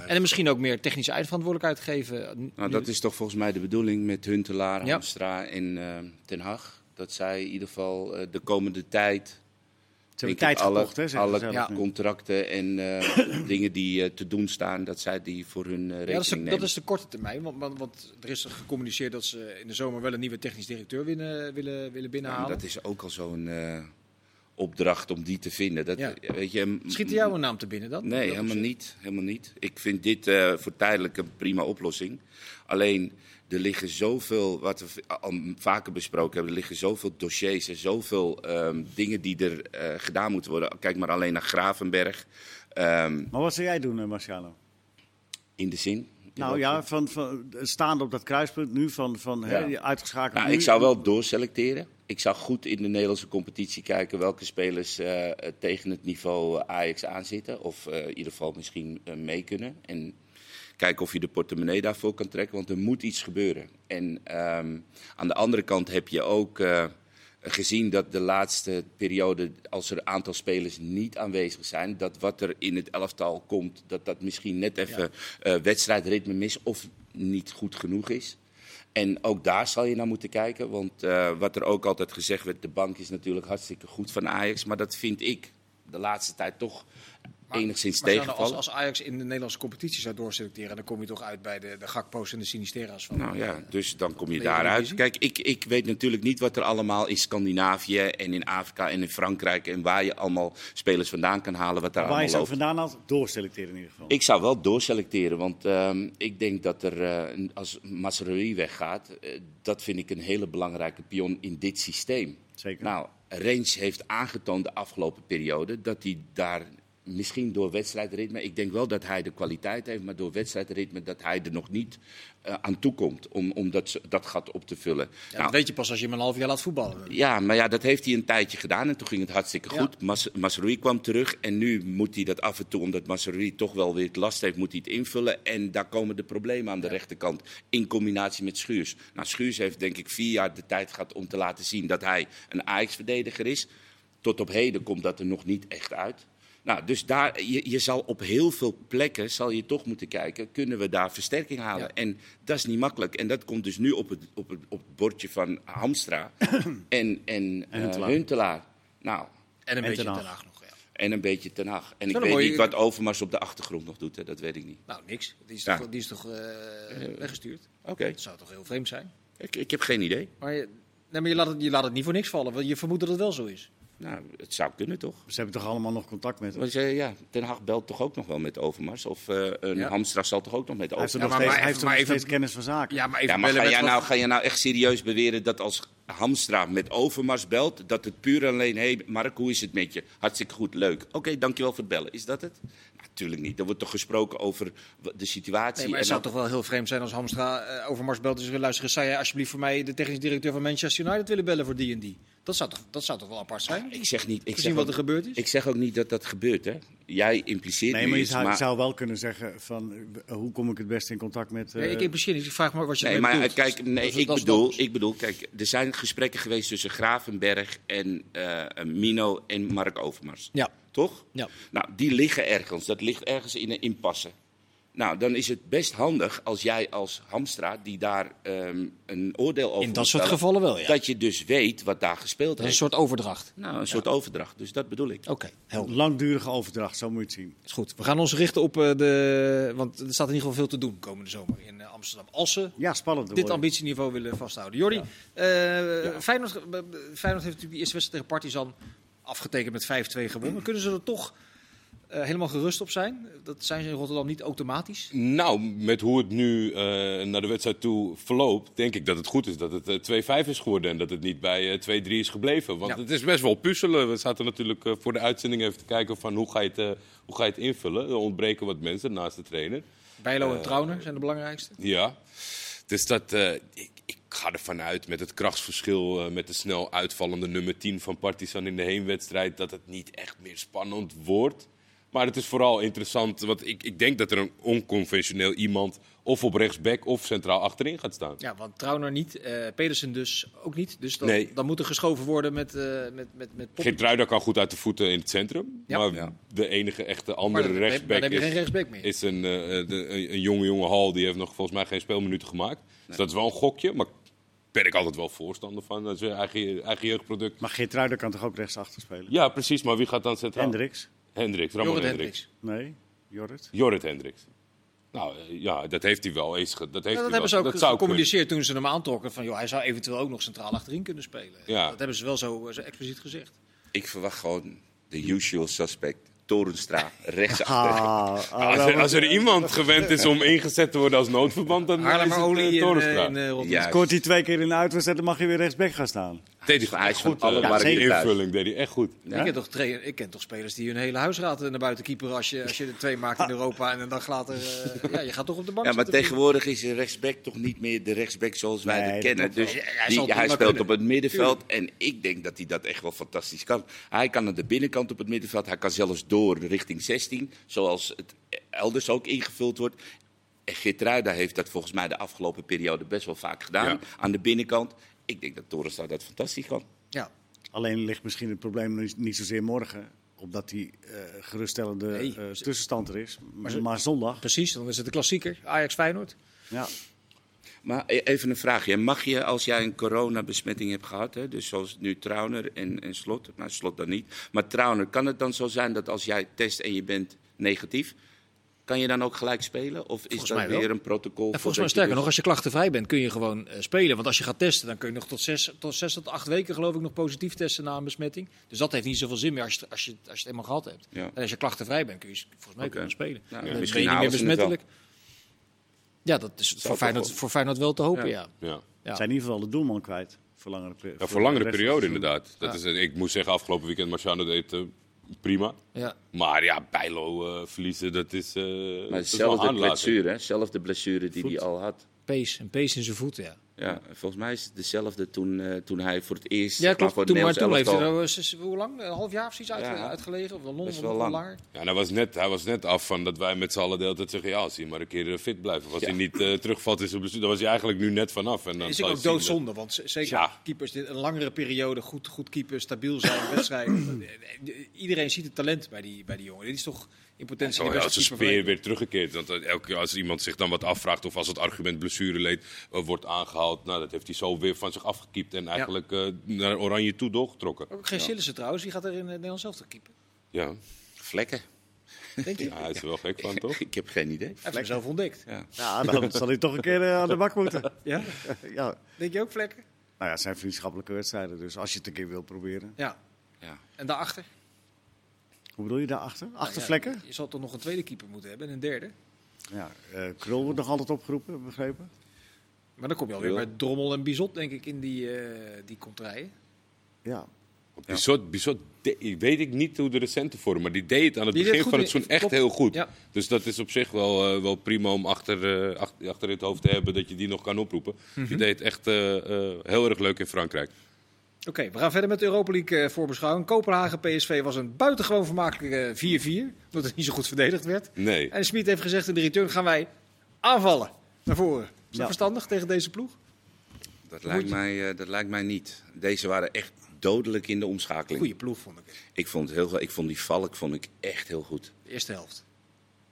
En misschien ook meer technische eindverantwoordelijkheid geven. Nou, dat is toch volgens mij de bedoeling met Huntelaar, Ja. Hamstra en eh, Ten Hag. Dat zij in ieder geval eh, de komende tijd hebben tijd alle, gekocht, hè, zeggen alle Ja. contracten en eh, dingen die eh, te doen staan, dat zij die voor hun eh, rekening Ja, dat, is de, nemen. dat is de korte termijn. Want, want, want er is gecommuniceerd dat ze in de zomer wel een nieuwe technisch directeur willen, willen, willen Ja, binnenhalen. dat is ook al zo'n eh, opdracht om die te vinden. Dat, Ja. weet je, Schiet er jou een naam te binnen dan? Nee, helemaal niet, helemaal niet. Ik vind dit eh, voor tijdelijk een prima oplossing. Alleen, er liggen zoveel, wat we al vaker besproken hebben, er liggen zoveel dossiers en zoveel ehm, dingen die er eh, gedaan moeten worden. Kijk maar alleen naar Gravenberg. Ehm, Maar wat zou jij doen, eh, Marciano? in de zin. Nou ja, van, van, staande op dat kruispunt nu, van, van die uitgeschakeld. Nou, ik zou wel doorselecteren. Ik zou goed in de Nederlandse competitie kijken welke spelers eh, eh, tegen het niveau Ajax aanzitten. Of eh, in ieder geval misschien eh, mee kunnen. En kijken of je de portemonnee daarvoor kan trekken, want er moet iets gebeuren. En ehm, aan de andere kant heb je ook eh, gezien dat de laatste periode, als er een aantal spelers niet aanwezig zijn, dat wat er in het elftal komt, dat dat misschien net even eh, wedstrijdritme mis of niet goed genoeg is. En ook daar zal je naar moeten kijken. Want eh, wat er ook altijd gezegd werd, de bank is natuurlijk hartstikke goed van Ajax. Maar dat vind ik de laatste tijd toch enigszins Maar tegenvallen. als, als Ajax in de Nederlandse competitie zou doorselecteren, dan kom je toch uit bij de, de Gakpo's en de Sinistera's van. Nou ja, dus dan kom je daaruit. Kijk, ik, ik weet natuurlijk niet wat er allemaal in Scandinavië en in Afrika en in Frankrijk... en waar je allemaal spelers vandaan kan halen, wat daar Waar je allemaal zo loopt. vandaan had, doorselecteren in ieder geval. Ik zou wel doorselecteren, want ehm, ik denk dat er, eh, als Masrui weggaat, eh, dat vind ik een hele belangrijke pion in dit systeem. Zeker. Nou, Range heeft aangetoond de afgelopen periode dat hij daar misschien door wedstrijdritme, ik denk wel dat hij de kwaliteit heeft, maar door wedstrijdritme dat hij er nog niet eh, aan toe komt om, om dat, dat gat op te vullen. Ja, Nou, dat weet je pas als je hem een half jaar laat voetballen. ja, maar ja, dat heeft hij een tijdje gedaan en toen ging het hartstikke Ja. goed. Mas Masrui kwam terug en nu moet hij dat af en toe, omdat Masrui toch wel weer het last heeft, moet hij het invullen. En daar komen de problemen aan de rechterkant in combinatie met Schuurs. Nou, Schuurs heeft denk ik vier jaar de tijd gehad om te laten zien dat hij een Ajax-verdediger is. Tot op heden komt dat er nog niet echt uit. Nou, dus daar, je, je zal op heel veel plekken zal je toch moeten kijken, kunnen we daar versterking halen? Ja. En dat is niet makkelijk. En dat komt dus nu op het, op het, op het bordje van Hamstra en, en, eh, Huntelaar. Huntelaar. Nou, En een En beetje Ten nog. Ja. en een beetje Ten Hag. En ik weet mooie- niet wat Overmars op de achtergrond nog doet, hè. dat weet ik niet. Nou, niks. Die is Ja. toch, die is toch eh, weggestuurd? Oké, Dat zou toch heel vreemd zijn? ik, ik heb geen idee. Maar, je, nee, maar je, laat het, je laat het niet voor niks vallen, want je vermoedt dat het wel zo is. Nou, het zou kunnen toch? Ze hebben toch allemaal nog contact met hem? Want, eh, ja, Ten Hag belt toch ook nog wel met Overmars? Of eh, een Ja. Hamstra zal toch ook nog met Hij heeft er Overmars? nog steeds, hij heeft even- er maar nog even- steeds kennis van zaken. Ja, maar even Ja, maar bellen ga jij, wat- nou, ga je nou echt serieus beweren dat als Hamstra met Overmars belt, dat het puur alleen, hé hey Mark, hoe is het met je? Hartstikke goed, leuk. Oké, dankjewel voor het bellen. Is dat het? Natuurlijk niet. Er wordt toch gesproken over de situatie. Nee, maar het en zou dan- toch wel heel vreemd zijn als Hamstra eh, over Mars belt en zegt... luisteren, zou jij alsjeblieft voor mij de technisch directeur van Manchester United willen bellen voor die en die? Dat zou toch, dat zou toch wel apart zijn? Ik zeg niet. Ik Gezien zeg wat ook- er gebeurd is? Ik zeg ook niet dat dat gebeurt, hè? Jij impliceert Nee, maar je zou, maar... zou wel kunnen zeggen van eh, hoe kom ik het beste in contact met... eh, Nee, ik impliceer niet. Ik vraag me wat je Nee, maar bedoelt. kijk, nee, Dat ik, dat bedoel, ik bedoel, kijk, er zijn gesprekken geweest tussen Gravenberg en eh, Mino en Mark Overmars. Ja. Toch? Ja. Nou, die liggen ergens. Dat ligt ergens in een impasse. Nou, dan is het best handig als jij als Hamstra, die daar ehm, een oordeel over In dat soort gevallen wel, ja. dat je dus weet wat daar gespeeld Dat is een soort overdracht. Nou, een soort overdracht. Dus dat bedoel ik. Oké. Langdurige overdracht, zo moet je het zien. Is goed. We gaan ons richten op eh, de... Want er staat in ieder geval veel te doen komende zomer in eh, Amsterdam. Als ze Ja, spannend. dit ambitieniveau willen vasthouden. Jordi, eh, Feyenoord, eh, Feyenoord heeft natuurlijk die eerste wedstrijd tegen Partizan afgetekend met 5-2 gewonnen. Kunnen ze er toch eh, helemaal gerust op zijn? Dat zijn ze in Rotterdam niet automatisch? Nou, met hoe het nu eh, naar de wedstrijd toe verloopt, denk ik dat het goed is dat het eh, 2-5 is geworden en dat het niet bij eh, 2-3 is gebleven. Want Ja. het is best wel puzzelen. We zaten natuurlijk eh, voor de uitzending even te kijken van hoe ga je het, eh, hoe ga je het invullen. Er ontbreken wat mensen naast de trainer. Bijlo en Eh, Trauner zijn de belangrijkste. Ja, dus dat, eh, ik, ik, ga ervan uit met het krachtsverschil eh, met de snel uitvallende nummer 10 van Partizan in de heenwedstrijd dat het niet echt meer spannend wordt. Maar het is vooral interessant, want ik, ik denk dat er een onconventioneel iemand of op rechtsback of centraal achterin gaat staan. Ja, want Trauner niet, eh Pedersen dus ook niet. Dus dan, Nee. dan moet er geschoven worden met, eh met, met, met Poppy. Geertruida kan goed uit de voeten in het centrum. Ja. maar Ja. de enige echte andere dan, rechtsback heb je geen is, rechtsback meer. is een, eh, de- een, een jonge, jonge Hal. Die heeft nog volgens mij geen speelminuten gemaakt. Dus dat is wel een gokje. Maar ben ik altijd wel voorstander van. Dat is weer eigen, eigen jeugdproduct. Maar Geertruiden kan toch ook rechtsachter spelen? Ja, precies. Maar wie gaat dan centraal? Hendricks? Hendricks. Ramon Jorrit Hendricks. Hendricks. Nee, Jorrit? Jorrit Hendricks. Nou eh, ja, dat heeft hij wel eens. Dat, heeft Ja, hij dat wel. hebben ze ook dat gecommuniceerd toen ze hem aantrokken. Van, joh, hij zou eventueel ook nog centraal achterin kunnen spelen. Ja. Dat hebben ze wel zo, zo expliciet gezegd. Ik verwacht gewoon de usual suspect. Torenstra, rechtsachter. Ah. Als er, als er iemand gewend is om ingezet te worden als noodverband, dan is het eh, in, Torenstra. eh, in eh. Scoort hij twee keer in de uitwedstrijd, dan mag hij weer rechtsback gaan staan. Deed hij Hij is van goed. alle eh, markten invulling deed hij echt goed. Ja? Ik, ken toch trainer, ik ken toch spelers die hun hele huisraad naar buiten keeperen als je, als je er twee maakt in Europa en een dag later... eh, ja, je gaat toch op de bank Ja, maar zitten. tegenwoordig is een rechtsback toch niet meer de rechtsback zoals wij Nee, kennen. Dus. Ja, hij die- speelt kunnen. op het middenveld en ik denk dat hij dat echt wel fantastisch kan. Hij kan aan de binnenkant op het middenveld, hij kan zelfs door richting 16, zoals het elders ook ingevuld wordt. En Geertruida heeft dat volgens mij de afgelopen periode best wel vaak gedaan Ja. aan de binnenkant. Ik denk dat Torenstra dat fantastisch kan. Ja, Alleen ligt misschien het probleem niet- niet zozeer morgen, omdat die eh, geruststellende Nee. eh, tussenstand er is. Maar, zondag, precies. Dan is het de klassieker. Ajax-Feyenoord. ja. Maar e- even een vraagje. Mag je, als jij een coronabesmetting hebt gehad, hè, dus zoals nu Trauner en, en Slot, nou Slot dan niet, maar Trauner, kan het dan zo zijn dat als jij test en je bent negatief, kan je dan ook gelijk spelen? Of is Volgens dat wel. weer een protocol? En volgens mij sterker dus- nog, als je klachtenvrij bent, kun je gewoon eh, spelen. Want als je gaat testen, dan kun je nog tot zes, tot zes tot acht weken geloof ik nog positief testen na een besmetting. Dus dat heeft niet zoveel zin meer als je, als je, als je het eenmaal gehad hebt. Ja. En als je klachtenvrij bent, kun je volgens mij kunnen spelen. Dan ben misschien je niet meer besmettelijk. Ja, dat is voor toch Feyenoord, wel. voor Feyenoord wel te hopen, ja. Ja. Ja. Ja. zijn in ieder geval de doelman kwijt. Voor langere, Ja, voor langere periode inderdaad. Dat is, ik moet zeggen, afgelopen weekend Marciano deed eh, prima. ja. Maar ja, Bijlo eh, verliezen, dat is, eh Maar dat is wel hetzelfde aanlating. blessure, hè? Zelfde blessure die Voet. hij al had. Pees, een pees in zijn voeten, ja. Ja, volgens mij is het dezelfde toen, eh, toen hij voor het eerst. Ja, klopt. voor het Toen, maar toen heeft hij hoe lang? Een half jaar of zoiets uit, Ja. uitgelegen? Of nog wel lang. langer? Ja, en hij, was net, hij was net af van dat wij met z'n allen de hele tijd zeggen... ja, als hij maar een keer eh, fit blijft. Of als Ja. hij niet eh, terugvalt in zijn blessure, was hij eigenlijk nu net vanaf. En dan is ook dat- doodzonde, want zeker Ja. keepers dit een langere periode goed, goed keeper, stabiel zijn, wedstrijden. Iedereen ziet het talent bij die, bij die jongen. Dit is toch in potentie ja, als een speer Nederland. weer teruggekeerd. Want eh, elke keer als iemand zich dan wat afvraagt of als het argument blessureleed eh, wordt aangehaald... nou, dat heeft hij zo weer van zich afgekiept en eigenlijk eh, naar Oranje toe doorgetrokken. Ook geen Sillissen trouwens, die gaat er in het Nederlands zelf te keeper. Ja. Vlekken. Denk je? ja, hij is er wel gek van, toch? Ik heb geen idee. Hij heeft zelf ontdekt. Ja. Ja, dan zal hij toch een keer aan de bak moeten. Ja? ja. Denk je ook vlekken? Nou ja, het zijn vriendschappelijke wedstrijden, dus als je het een keer wil proberen. Ja. Ja. En daarachter? Hoe bedoel je daarachter? Achter Ja, vlekken? Je zal toch nog een tweede keeper moeten hebben en een derde. Ja, eh, Krul wordt nog altijd opgeroepen, begrepen. Maar dan kom je alweer bij Drommel en Bizot, denk ik, in die, eh die contraien. Ja. Bizot, Bizot de- weet ik niet hoe de recente vorm, maar die deed het aan het Die deed begin van het seizoen echt klopt. heel goed. Ja. Dus dat is op zich wel, eh, wel prima om achter, eh, achter, achter in het hoofd te hebben dat je die nog kan oproepen. Mhm. Die deed het echt eh, eh, heel erg leuk in Frankrijk. Oké, we gaan verder met de Europa League eh, voorbeschouwing. Kopenhagen-PSV was een buitengewoon vermakelijke 4-4, omdat het niet zo goed verdedigd werd. Nee. En Smit heeft gezegd in de return gaan wij aanvallen naar voren. Is dat Ja. verstandig tegen deze ploeg? Dat, lijkt mij, eh, dat lijkt mij niet. Deze waren echt dodelijk in de omschakeling. Goeie ploeg vond ik het. Ik vond, heel, ik vond die valk vond ik echt heel goed. De eerste helft.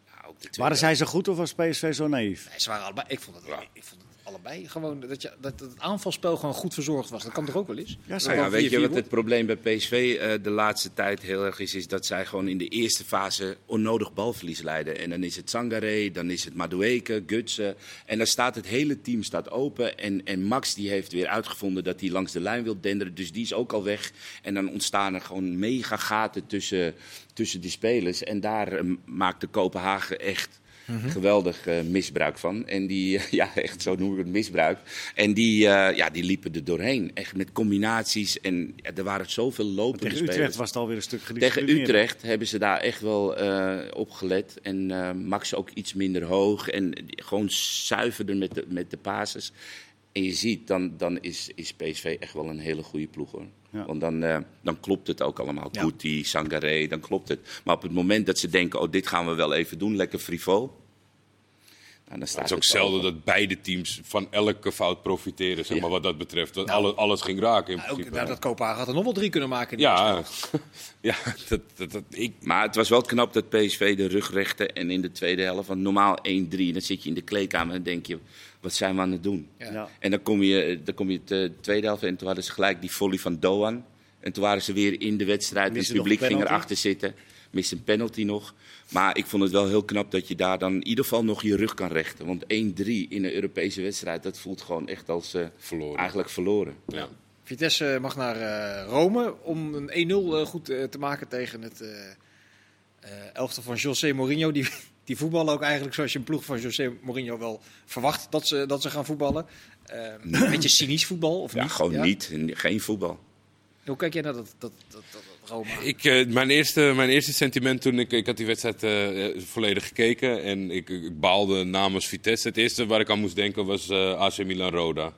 Ja, ook de tweede. Waren zij zo goed of was PSV zo naïef? Nee, ze waren allebei. Ik vond het, ik vond het allebei gewoon dat, je, dat het aanvalspel gewoon goed verzorgd was. Dat kan toch ook wel eens? Ja. Nou ja, weet je 4-4 wat het probleem bij PSV eh, de laatste tijd heel erg is? Is dat zij gewoon in de eerste fase onnodig balverlies leiden. En dan is het Sangaré, dan is het Madueke, Gutsen. En dan staat het hele team staat open. En, en Max die heeft weer uitgevonden dat hij langs de lijn wil denderen. Dus die is ook al weg. En dan ontstaan er gewoon mega gaten tussen, tussen die spelers. En daar eh, maakte Kopenhagen echt... Geweldig eh, misbruik van. En die, ja, echt zo noem ik het misbruik. En die, eh, ja, die liepen er doorheen. Echt met combinaties. En ja, er waren zoveel lopende Tegen spelers. Utrecht was het alweer een stuk Tegen. Utrecht hebben ze daar echt wel eh, op gelet. En Max ook iets minder hoog. En gewoon zuiverder met de, met de passes. En je ziet, dan, dan is, is PSV echt wel een hele goede ploeg hoor. Ja. Want dan, eh, dan klopt het ook allemaal. Ja. Guti, Sangaré, dan klopt het. Maar op het moment dat ze denken, oh dit gaan we wel even doen, lekker frivol. Nou, dan staat Het is ook het zelden over. dat beide teams van elke fout profiteren, zeg Ja. maar, wat dat betreft. Dat alle- alles ging raken in Nou, ook, principe. nou, dat Kopenhagen had er nog wel drie kunnen maken. in die Ja, ja dat, dat, dat, ik, Maar het was wel knap dat PSV de rug rechte en in de tweede helft. Want normaal 1-3, dan zit je in de kleedkamer en denk je, wat zijn we aan het doen? Ja. Ja. En dan kom je, dan kom je de tweede helft en toen hadden ze gelijk die volley van Doan. En toen waren ze weer in de wedstrijd en het publiek ging erachter zitten. Mist een penalty nog. Maar ik vond het wel heel knap dat je daar dan in ieder geval nog je rug kan rechten. Want 1-3 in een Europese wedstrijd, dat voelt gewoon echt als eh, Verloren. eigenlijk verloren. ja. Vitesse mag naar eh, Rome om een 1-0 eh, goed te maken tegen het eh eh, elftal van José Mourinho. Die, die voetballen ook eigenlijk zoals je een ploeg van José Mourinho wel verwacht dat ze, dat ze gaan voetballen. Een beetje cynisch voetbal, of Ja, niet? gewoon niet. En Geen voetbal. Hoe kijk jij naar dat, dat, dat, dat, Ik, eh, mijn, eerste, mijn eerste sentiment toen ik, ik had die wedstrijd eh, eh, volledig gekeken en ik, ik baalde namens Vitesse. Het eerste waar ik aan moest denken was AC Milan Roda.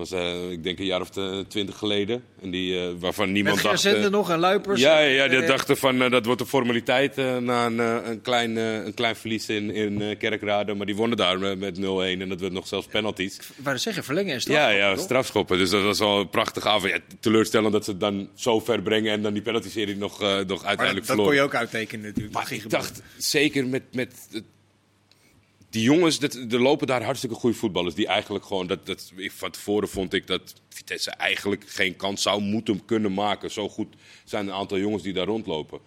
Was eh, ik denk een jaar of twintig geleden. En die, eh, waarvan Met niemand dacht... Gerzende eh, nog en Luipers. ja, ja, ja, die dachten van dat wordt een formaliteit na een, een, klein, een klein verlies in, in Kerkrade. Maar die wonnen daar met, met 0-1 en dat werd nog zelfs penalties. Wou zeggen, verlengen en Ja, strafschoppen, ja, toch? strafschoppen. Dus dat was wel een prachtige avond. Ja, teleurstellend dat ze het dan zo ver brengen en dan die penalty-serie nog, nog Maar dat, uiteindelijk dat kon je ook uittekenen natuurlijk. Maar ik dacht, zeker met, met het- die jongens, dat, er lopen daar hartstikke goede voetballers. Die eigenlijk gewoon, dat, dat, van tevoren vond ik dat Vitesse eigenlijk geen kans zou moeten kunnen maken. Zo goed zijn een aantal jongens die daar rondlopen.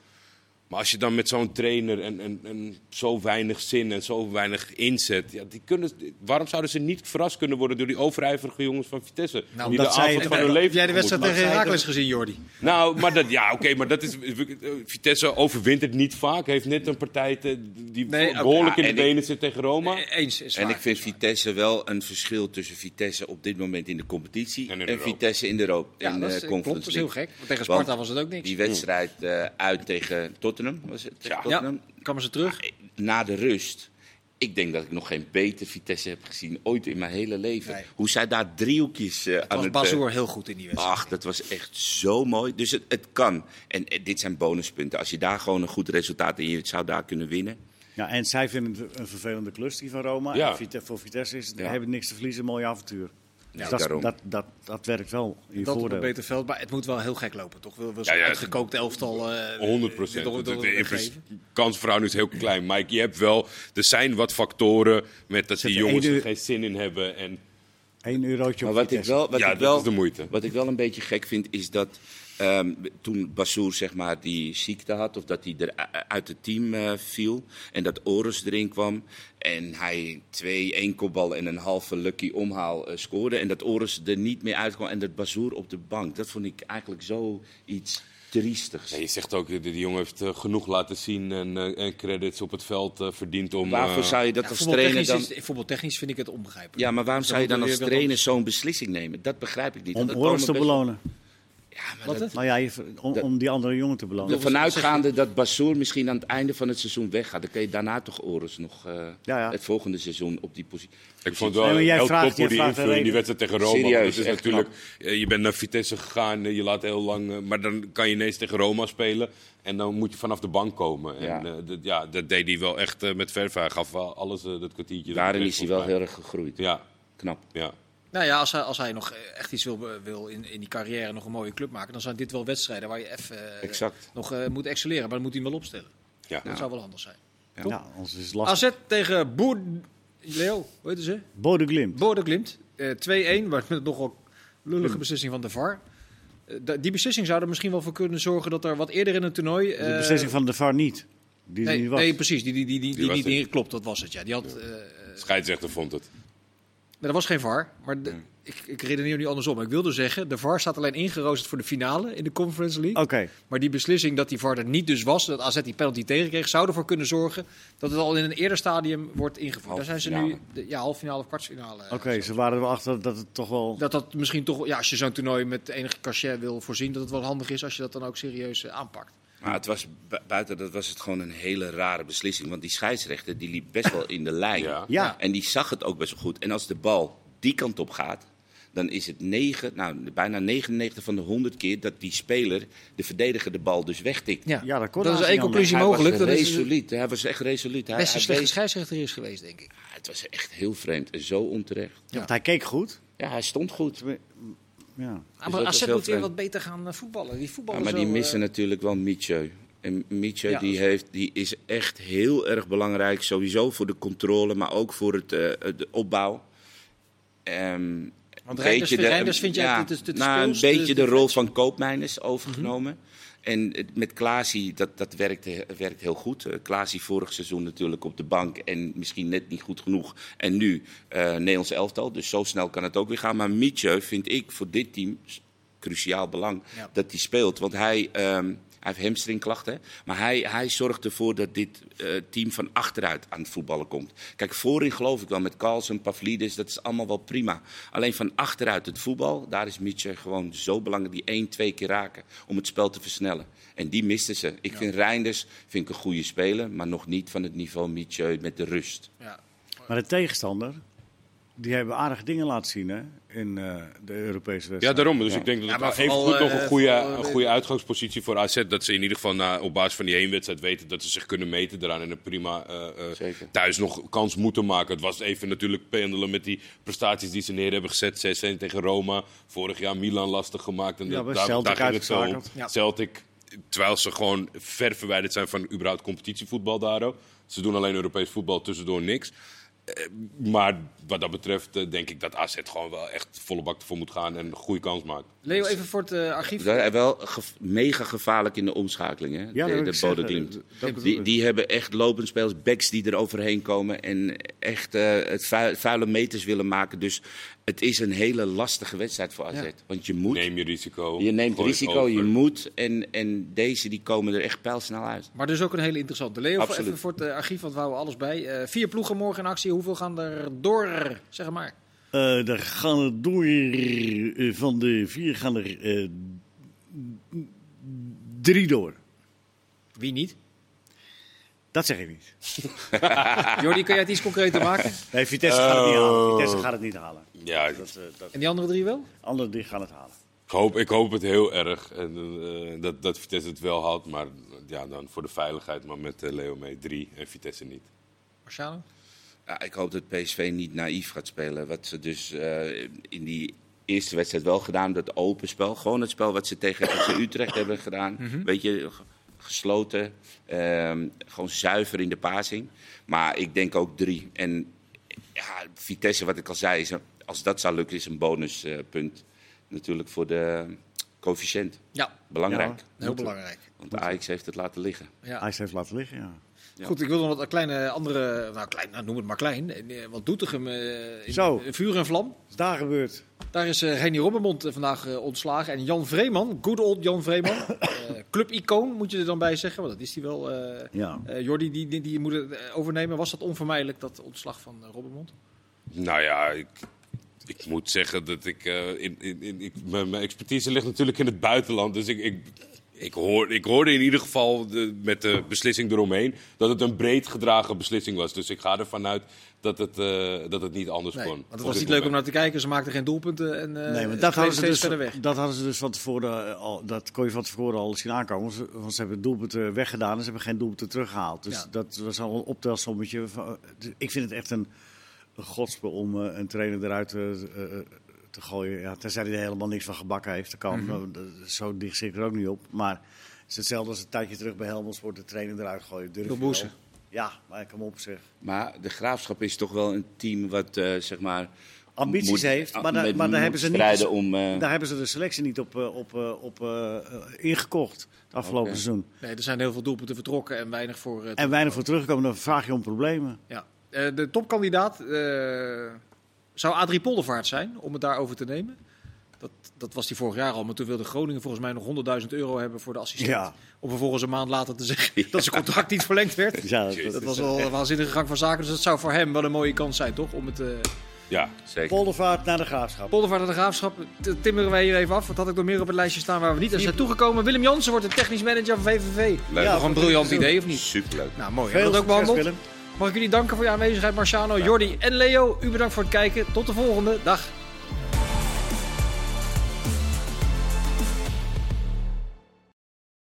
Maar als je dan met zo'n trainer en, en, en zo weinig zin en zo weinig inzet. Ja, die kunnen, waarom zouden ze niet verrast kunnen worden door die overijverige jongens van Vitesse? Nou, die de zij avond van hun Heb leven jij de wedstrijd tegen Herakles gezien, Jordi? nou, maar dat, ja, oké, maar dat is. Vitesse overwint het niet vaak. Heeft net een partij te- die Nee, behoorlijk ja, in de benen zit tegen Roma. Eens is En waar. ik vind Vitesse wel een verschil tussen Vitesse op dit moment in de competitie En in. Vitesse in de Europa. Ja, in dat de is, klopt, Conference dat is heel gek. Want tegen Want Sparta was het ook niks. Die wedstrijd eh, uit tegen Tottenham, was het? Ja, Tottenham? kwamen ze terug. Na de rust. Ik denk dat ik nog geen beter Vitesse heb gezien ooit in mijn hele leven. Nee. Hoe zij daar driehoekjes eh, aan was het... Bazoer eh, heel goed in die wedstrijd. Ach, dat was echt zo mooi. Dus het, het kan. En eh, dit zijn bonuspunten. Als je daar gewoon een goed resultaat en je zou daar kunnen winnen. Ja, en zij vinden het een vervelende klus, die van Roma. Ja. En Vite- voor Vitesse is het, Ja. hebben niks te verliezen, een mooi avontuur. Ja, Dus dat, dat, dat, dat werkt wel in dat op een voordeel. beter veld. Maar het moet wel heel gek lopen, toch? Wil, wil Ja, zo'n ja, uitgekookt elftal... eh, 100 procent. door- door- doorgeven? kansverhouding is heel klein. Maar je hebt wel, er zijn wat factoren met dat Zet die jongens er geen zin in hebben. En Eén eurotje op Maar wat ik wel, wat Ja, ik dat wel, is de moeite. Wat ik wel een beetje gek vind, is dat ehm, toen Bassoer zeg maar, die ziekte had, of dat hij er uit het team eh, viel, en dat Oris erin kwam, en hij twee één kopbal en een halve lucky omhaal eh, scoorde, en dat Oris er niet meer uitkwam, en dat Bassoer op de bank. Dat vond ik eigenlijk zo iets triestigs. ja, je zegt ook, die, die jongen heeft eh, genoeg laten zien en, eh, en credits op het veld eh, verdiend om... Waarvoor zou je dat Ja, als trainer dan... is, voetbaltechnisch vind ik het onbegrijpelijk. Ja, maar waarom Dus zou je dan als trainer zo'n beslissing nemen? Dat begrijp ik niet. Om komen te best- belonen. Ja, maar Wat dat- het? Nou ja, je- om, om die andere jongen te belonen. Ervan uitgaande dat Bassoer misschien aan het einde van het seizoen weggaat, dan kun je daarna toch Oris nog eh, Ja, ja. het volgende seizoen op die positie. Ik vond het Nee, wel vraagt- top hoe jij die invulling in die wedstrijd tegen Roma. Serieus, is natuurlijk, eh, je bent naar Vitesse gegaan, je laat heel lang, eh, maar dan kan je ineens tegen Roma spelen. En dan moet je vanaf de bank komen. En Ja. eh, dat, ja, dat deed hij wel echt met verf. Hij gaf wel alles, dat kwartiertje. Daarin dat is hij wel heel erg gegroeid. Ja, Knap. ja. Nou ja, als hij, als hij nog echt iets wil, wil in, in die carrière nog een mooie club maken, dan zijn dit wel wedstrijden waar je even eh, Exact. nog eh, moet excelleren. Maar dan moet hij hem wel opstellen. ja. Dat zou wel anders zijn. Ja, anders is het lastig. AZ tegen Boer... Leo, hoe heet ze? Bode Glimt. Bode Glimt. Eh 2-1, maar met nogal lullige beslissing van de VAR. Die beslissing zou er misschien wel voor kunnen zorgen dat er wat eerder in het toernooi... De beslissing van de VAR niet. Die nee, niet was. nee, precies. Die, die, die, die, die, klopt, dat was het. Ja. Die had, eh, Scheidsrechter vond het. Maar er was geen VAR. Maar de- ik, ik redeneer nu andersom. Ik wilde zeggen, de VAR staat alleen ingeroosterd voor de finale in de Conference League. Oké, Maar die beslissing dat die VAR er niet dus was, dat AZ die penalty tegenkreeg, zou ervoor kunnen zorgen dat het al in een eerder stadium wordt ingevoerd. Daar zijn ze nu, Halffinale. de, ja, halffinale of kwartfinale. eh, oké, ze waren er wel achter dat het toch wel... Dat dat misschien toch, ja, als je zo'n toernooi met enige cachet wil voorzien, dat het wel handig is als je dat dan ook serieus eh, aanpakt. Maar het was, bu- buiten dat was het gewoon een hele rare beslissing. Want die scheidsrechter die liep best wel in de lijn. Ja. Ja. En die zag het ook best wel goed. En als de bal die kant op gaat, dan is het 9, nou, bijna 99 van de 100 keer dat die speler, de verdediger, de bal dus wegtikt. Ja, Ja, dat kon dat is één conclusie Hij mogelijk. was Dat is resoluut. Hij was echt resoluut. Hij, best een hij slechte scheidsrechter is geweest, denk ik. het was echt heel vreemd en zo onterecht. Ja, want hij keek goed. Ja, hij stond goed. Ja. Ah, maar AZ moet weer wat beter gaan eh, voetballen. Die Ja, voetballen maar die missen eh, natuurlijk wel Mietje. En Mietje Ja, die heeft, die is echt heel erg belangrijk. Sowieso voor de controle, maar ook voor het, eh, de opbouw. Ehm, Want een Reinders, beetje de- Reinders vind jij ja, het, het, het nou, een beetje de rol van Koopmeiners overgenomen. En met Klaasie, dat, dat werkt, he- werkt heel goed. Uh, Klaasie vorig seizoen natuurlijk op de bank en misschien net niet goed genoeg. En nu eh Nederlands elftal, dus zo snel kan het ook weer gaan. Maar Mietje vind ik voor dit team cruciaal belang Ja. dat hij speelt. Want hij, ehm, hij heeft hamstringklachten. Maar hij, hij zorgt ervoor dat dit eh, team van achteruit aan het voetballen komt. Kijk, voorin geloof ik wel met Carlsen, Pavlidis, dat is allemaal wel prima. Alleen van achteruit het voetbal, daar is Mietje gewoon zo belangrijk. Die één, twee keer raken om het spel te versnellen. En die misten ze. Ik vind Reinders vind ik een goede speler, maar nog niet van het niveau Mietje met de rust. Ja. Maar de tegenstander, die hebben aardige dingen laten zien hè, in eh, de Europese wedstrijd. Ja, daarom. Dus Ja. ik denk dat Ja, het maar even vooral, goed nog eh, een goede, een eh, goede uitgangspositie voor AZ. Dat ze in ieder geval na, op basis van die heenwedstrijd weten dat ze zich kunnen meten eraan. En een prima eh, eh, thuis nog kans moeten maken. Het was even natuurlijk pendelen met die prestaties die ze neer hebben gezet. 6-1 tegen Roma. Vorig jaar Milan lastig gemaakt. En Ja, daar, Celtic daar ging het zo. Ja. Celtic, terwijl ze gewoon ver verwijderd zijn van überhaupt competitievoetbal daar. Ze doen alleen Europees voetbal, tussendoor niks. Eh, Maar wat dat betreft eh, denk ik dat AZ gewoon wel echt volle bak ervoor moet gaan en een goede kans maakt. Leo, even voor het eh, archief. Dat is wel ge- mega gevaarlijk in de omschakeling. Hè? Ja, dat de de Die, die hebben echt lopend spelers, backs die er overheen komen en echt eh, het vuil- vuile meters willen maken. Dus het is een hele lastige wedstrijd voor AZ. Ja. Want je moet, Neem je risico. je neemt risico, je moet. En, en deze die komen er echt pijlsnel uit. Maar dus ook een hele interessante. Leo, Absoluut. even voor het eh, archief, want we houden alles bij. Eh, vier ploegen morgen in actie. Hoeveel gaan er door? Zeg maar. Eh, daar gaan er door, van de vier gaan er eh, drie door. Wie niet? Dat zeg ik niet. Jordi, kun jij het iets concreter maken? Nee, Vitesse gaat het niet halen. Oh. Vitesse gaat het niet halen. Ja, Dat, eh, dat, En die andere drie wel? anderen die gaan het halen. ik hoop, ik hoop het heel erg en, eh, dat, dat Vitesse het wel haalt. Maar ja, dan voor de veiligheid, maar met eh, Leo mee drie en Vitesse niet. Marciano? Ja, ik hoop dat PSV niet naïef gaat spelen. Wat ze dus eh, in die eerste wedstrijd wel gedaan, dat open spel. Gewoon het spel wat ze tegen FC Utrecht hebben gedaan. Weet je, gesloten. ehm, gewoon zuiver in de passing. Maar ik denk ook drie. En ja, Vitesse, wat ik al zei, is een- als dat zou lukken, is een bonuspunt. natuurlijk voor de coëfficiënt. Ja, Belangrijk. Ja. heel belangrijk. Want Ajax heeft het laten liggen. Ja. Hij heeft laten liggen, ja. Ja. Goed, ik wil nog wat een kleine andere, nou, klein, nou noem het maar klein. Eh, Wat Doetinchem eh in Zo. vuur en vlam. Wat is daar gebeurd? Daar is uh, Reni Robbermond eh, vandaag eh, ontslagen. En Jan Vreeman, good old Jan Vreeman, eh, clubicoon moet je er dan bij zeggen, want dat is hij wel. eh Ja. eh, Jordi, die, die, die moet het overnemen. Was dat onvermijdelijk, dat ontslag van uh, Robbermond? Nou ja, ik, ik moet zeggen dat ik. eh, in, in, in, ik mijn, mijn expertise ligt natuurlijk in het buitenland. Dus ik, ik, ik, hoor, ik hoorde in ieder geval de, met de beslissing eromheen dat het een breed gedragen beslissing was. Dus ik ga ervan uit dat het, eh, dat het niet anders Nee, kon. want het was niet leuk om naar te kijken. Ze maakten geen doelpunten en uh, nee, maar dat hadden, ze dus, verder weg. dat hadden ze dus van tevoren eh, al, dat kon je van tevoren al zien aankomen. Ze- Want ze hebben doelpunten weggedaan en ze hebben geen doelpunten teruggehaald. Dus Ja. dat was al een optelsommetje. van- dus ik vind het echt een, een godspel om eh, een trainer eruit te, eh, te gooien. Ja, tenzij hij er helemaal niks van gebakken heeft. Dat kan. Zo dicht zit ik er ook niet op. Maar het is hetzelfde als een tijdje terug bij Helmond wordt de trainer eruit gooien. Durf boezen. Ja, maar kom op zeg. Maar de graafschap is toch wel een team wat, eh, zeg maar. Ambities moet- heeft, maar, maar daar, hebben ze niet, om. eh, daar hebben ze de selectie niet op, eh, op, op ingekocht. Het afgelopen seizoen. Nee, er zijn heel veel doelpunten vertrokken en weinig voor. En weinig voor terugkomen, dan vraag je om problemen. Ja. Eh, de topkandidaat eh, zou Adrie Poldervaart zijn, om het daarover te nemen. Dat, dat was hij vorig jaar al, maar toen wilde Groningen volgens mij nog 100.000 euro hebben voor de assistent. Ja. Om vervolgens een maand later te zeggen dat zijn contract niet verlengd werd. Ja, dat, Dat dat was wel een waanzinnige gang van zaken, dus dat zou voor hem wel een mooie kans zijn, toch? Om het eh Ja, zeker. Poldervaart naar de graafschap. Poldervaart naar de graafschap timmeren wij hier even af. Wat had ik nog meer op het lijstje staan waar we niet aan zijn toegekomen? Willem Jansen wordt de technisch manager van VVV. Leuk. Ja, Nog een briljant idee, of niet? Superleuk. Nou, mooi. Veel dat ook behandeld? Mag ik jullie danken voor je aanwezigheid, Marciano, Jordi en Leo. U bedankt voor het kijken. Tot de volgende. Dag.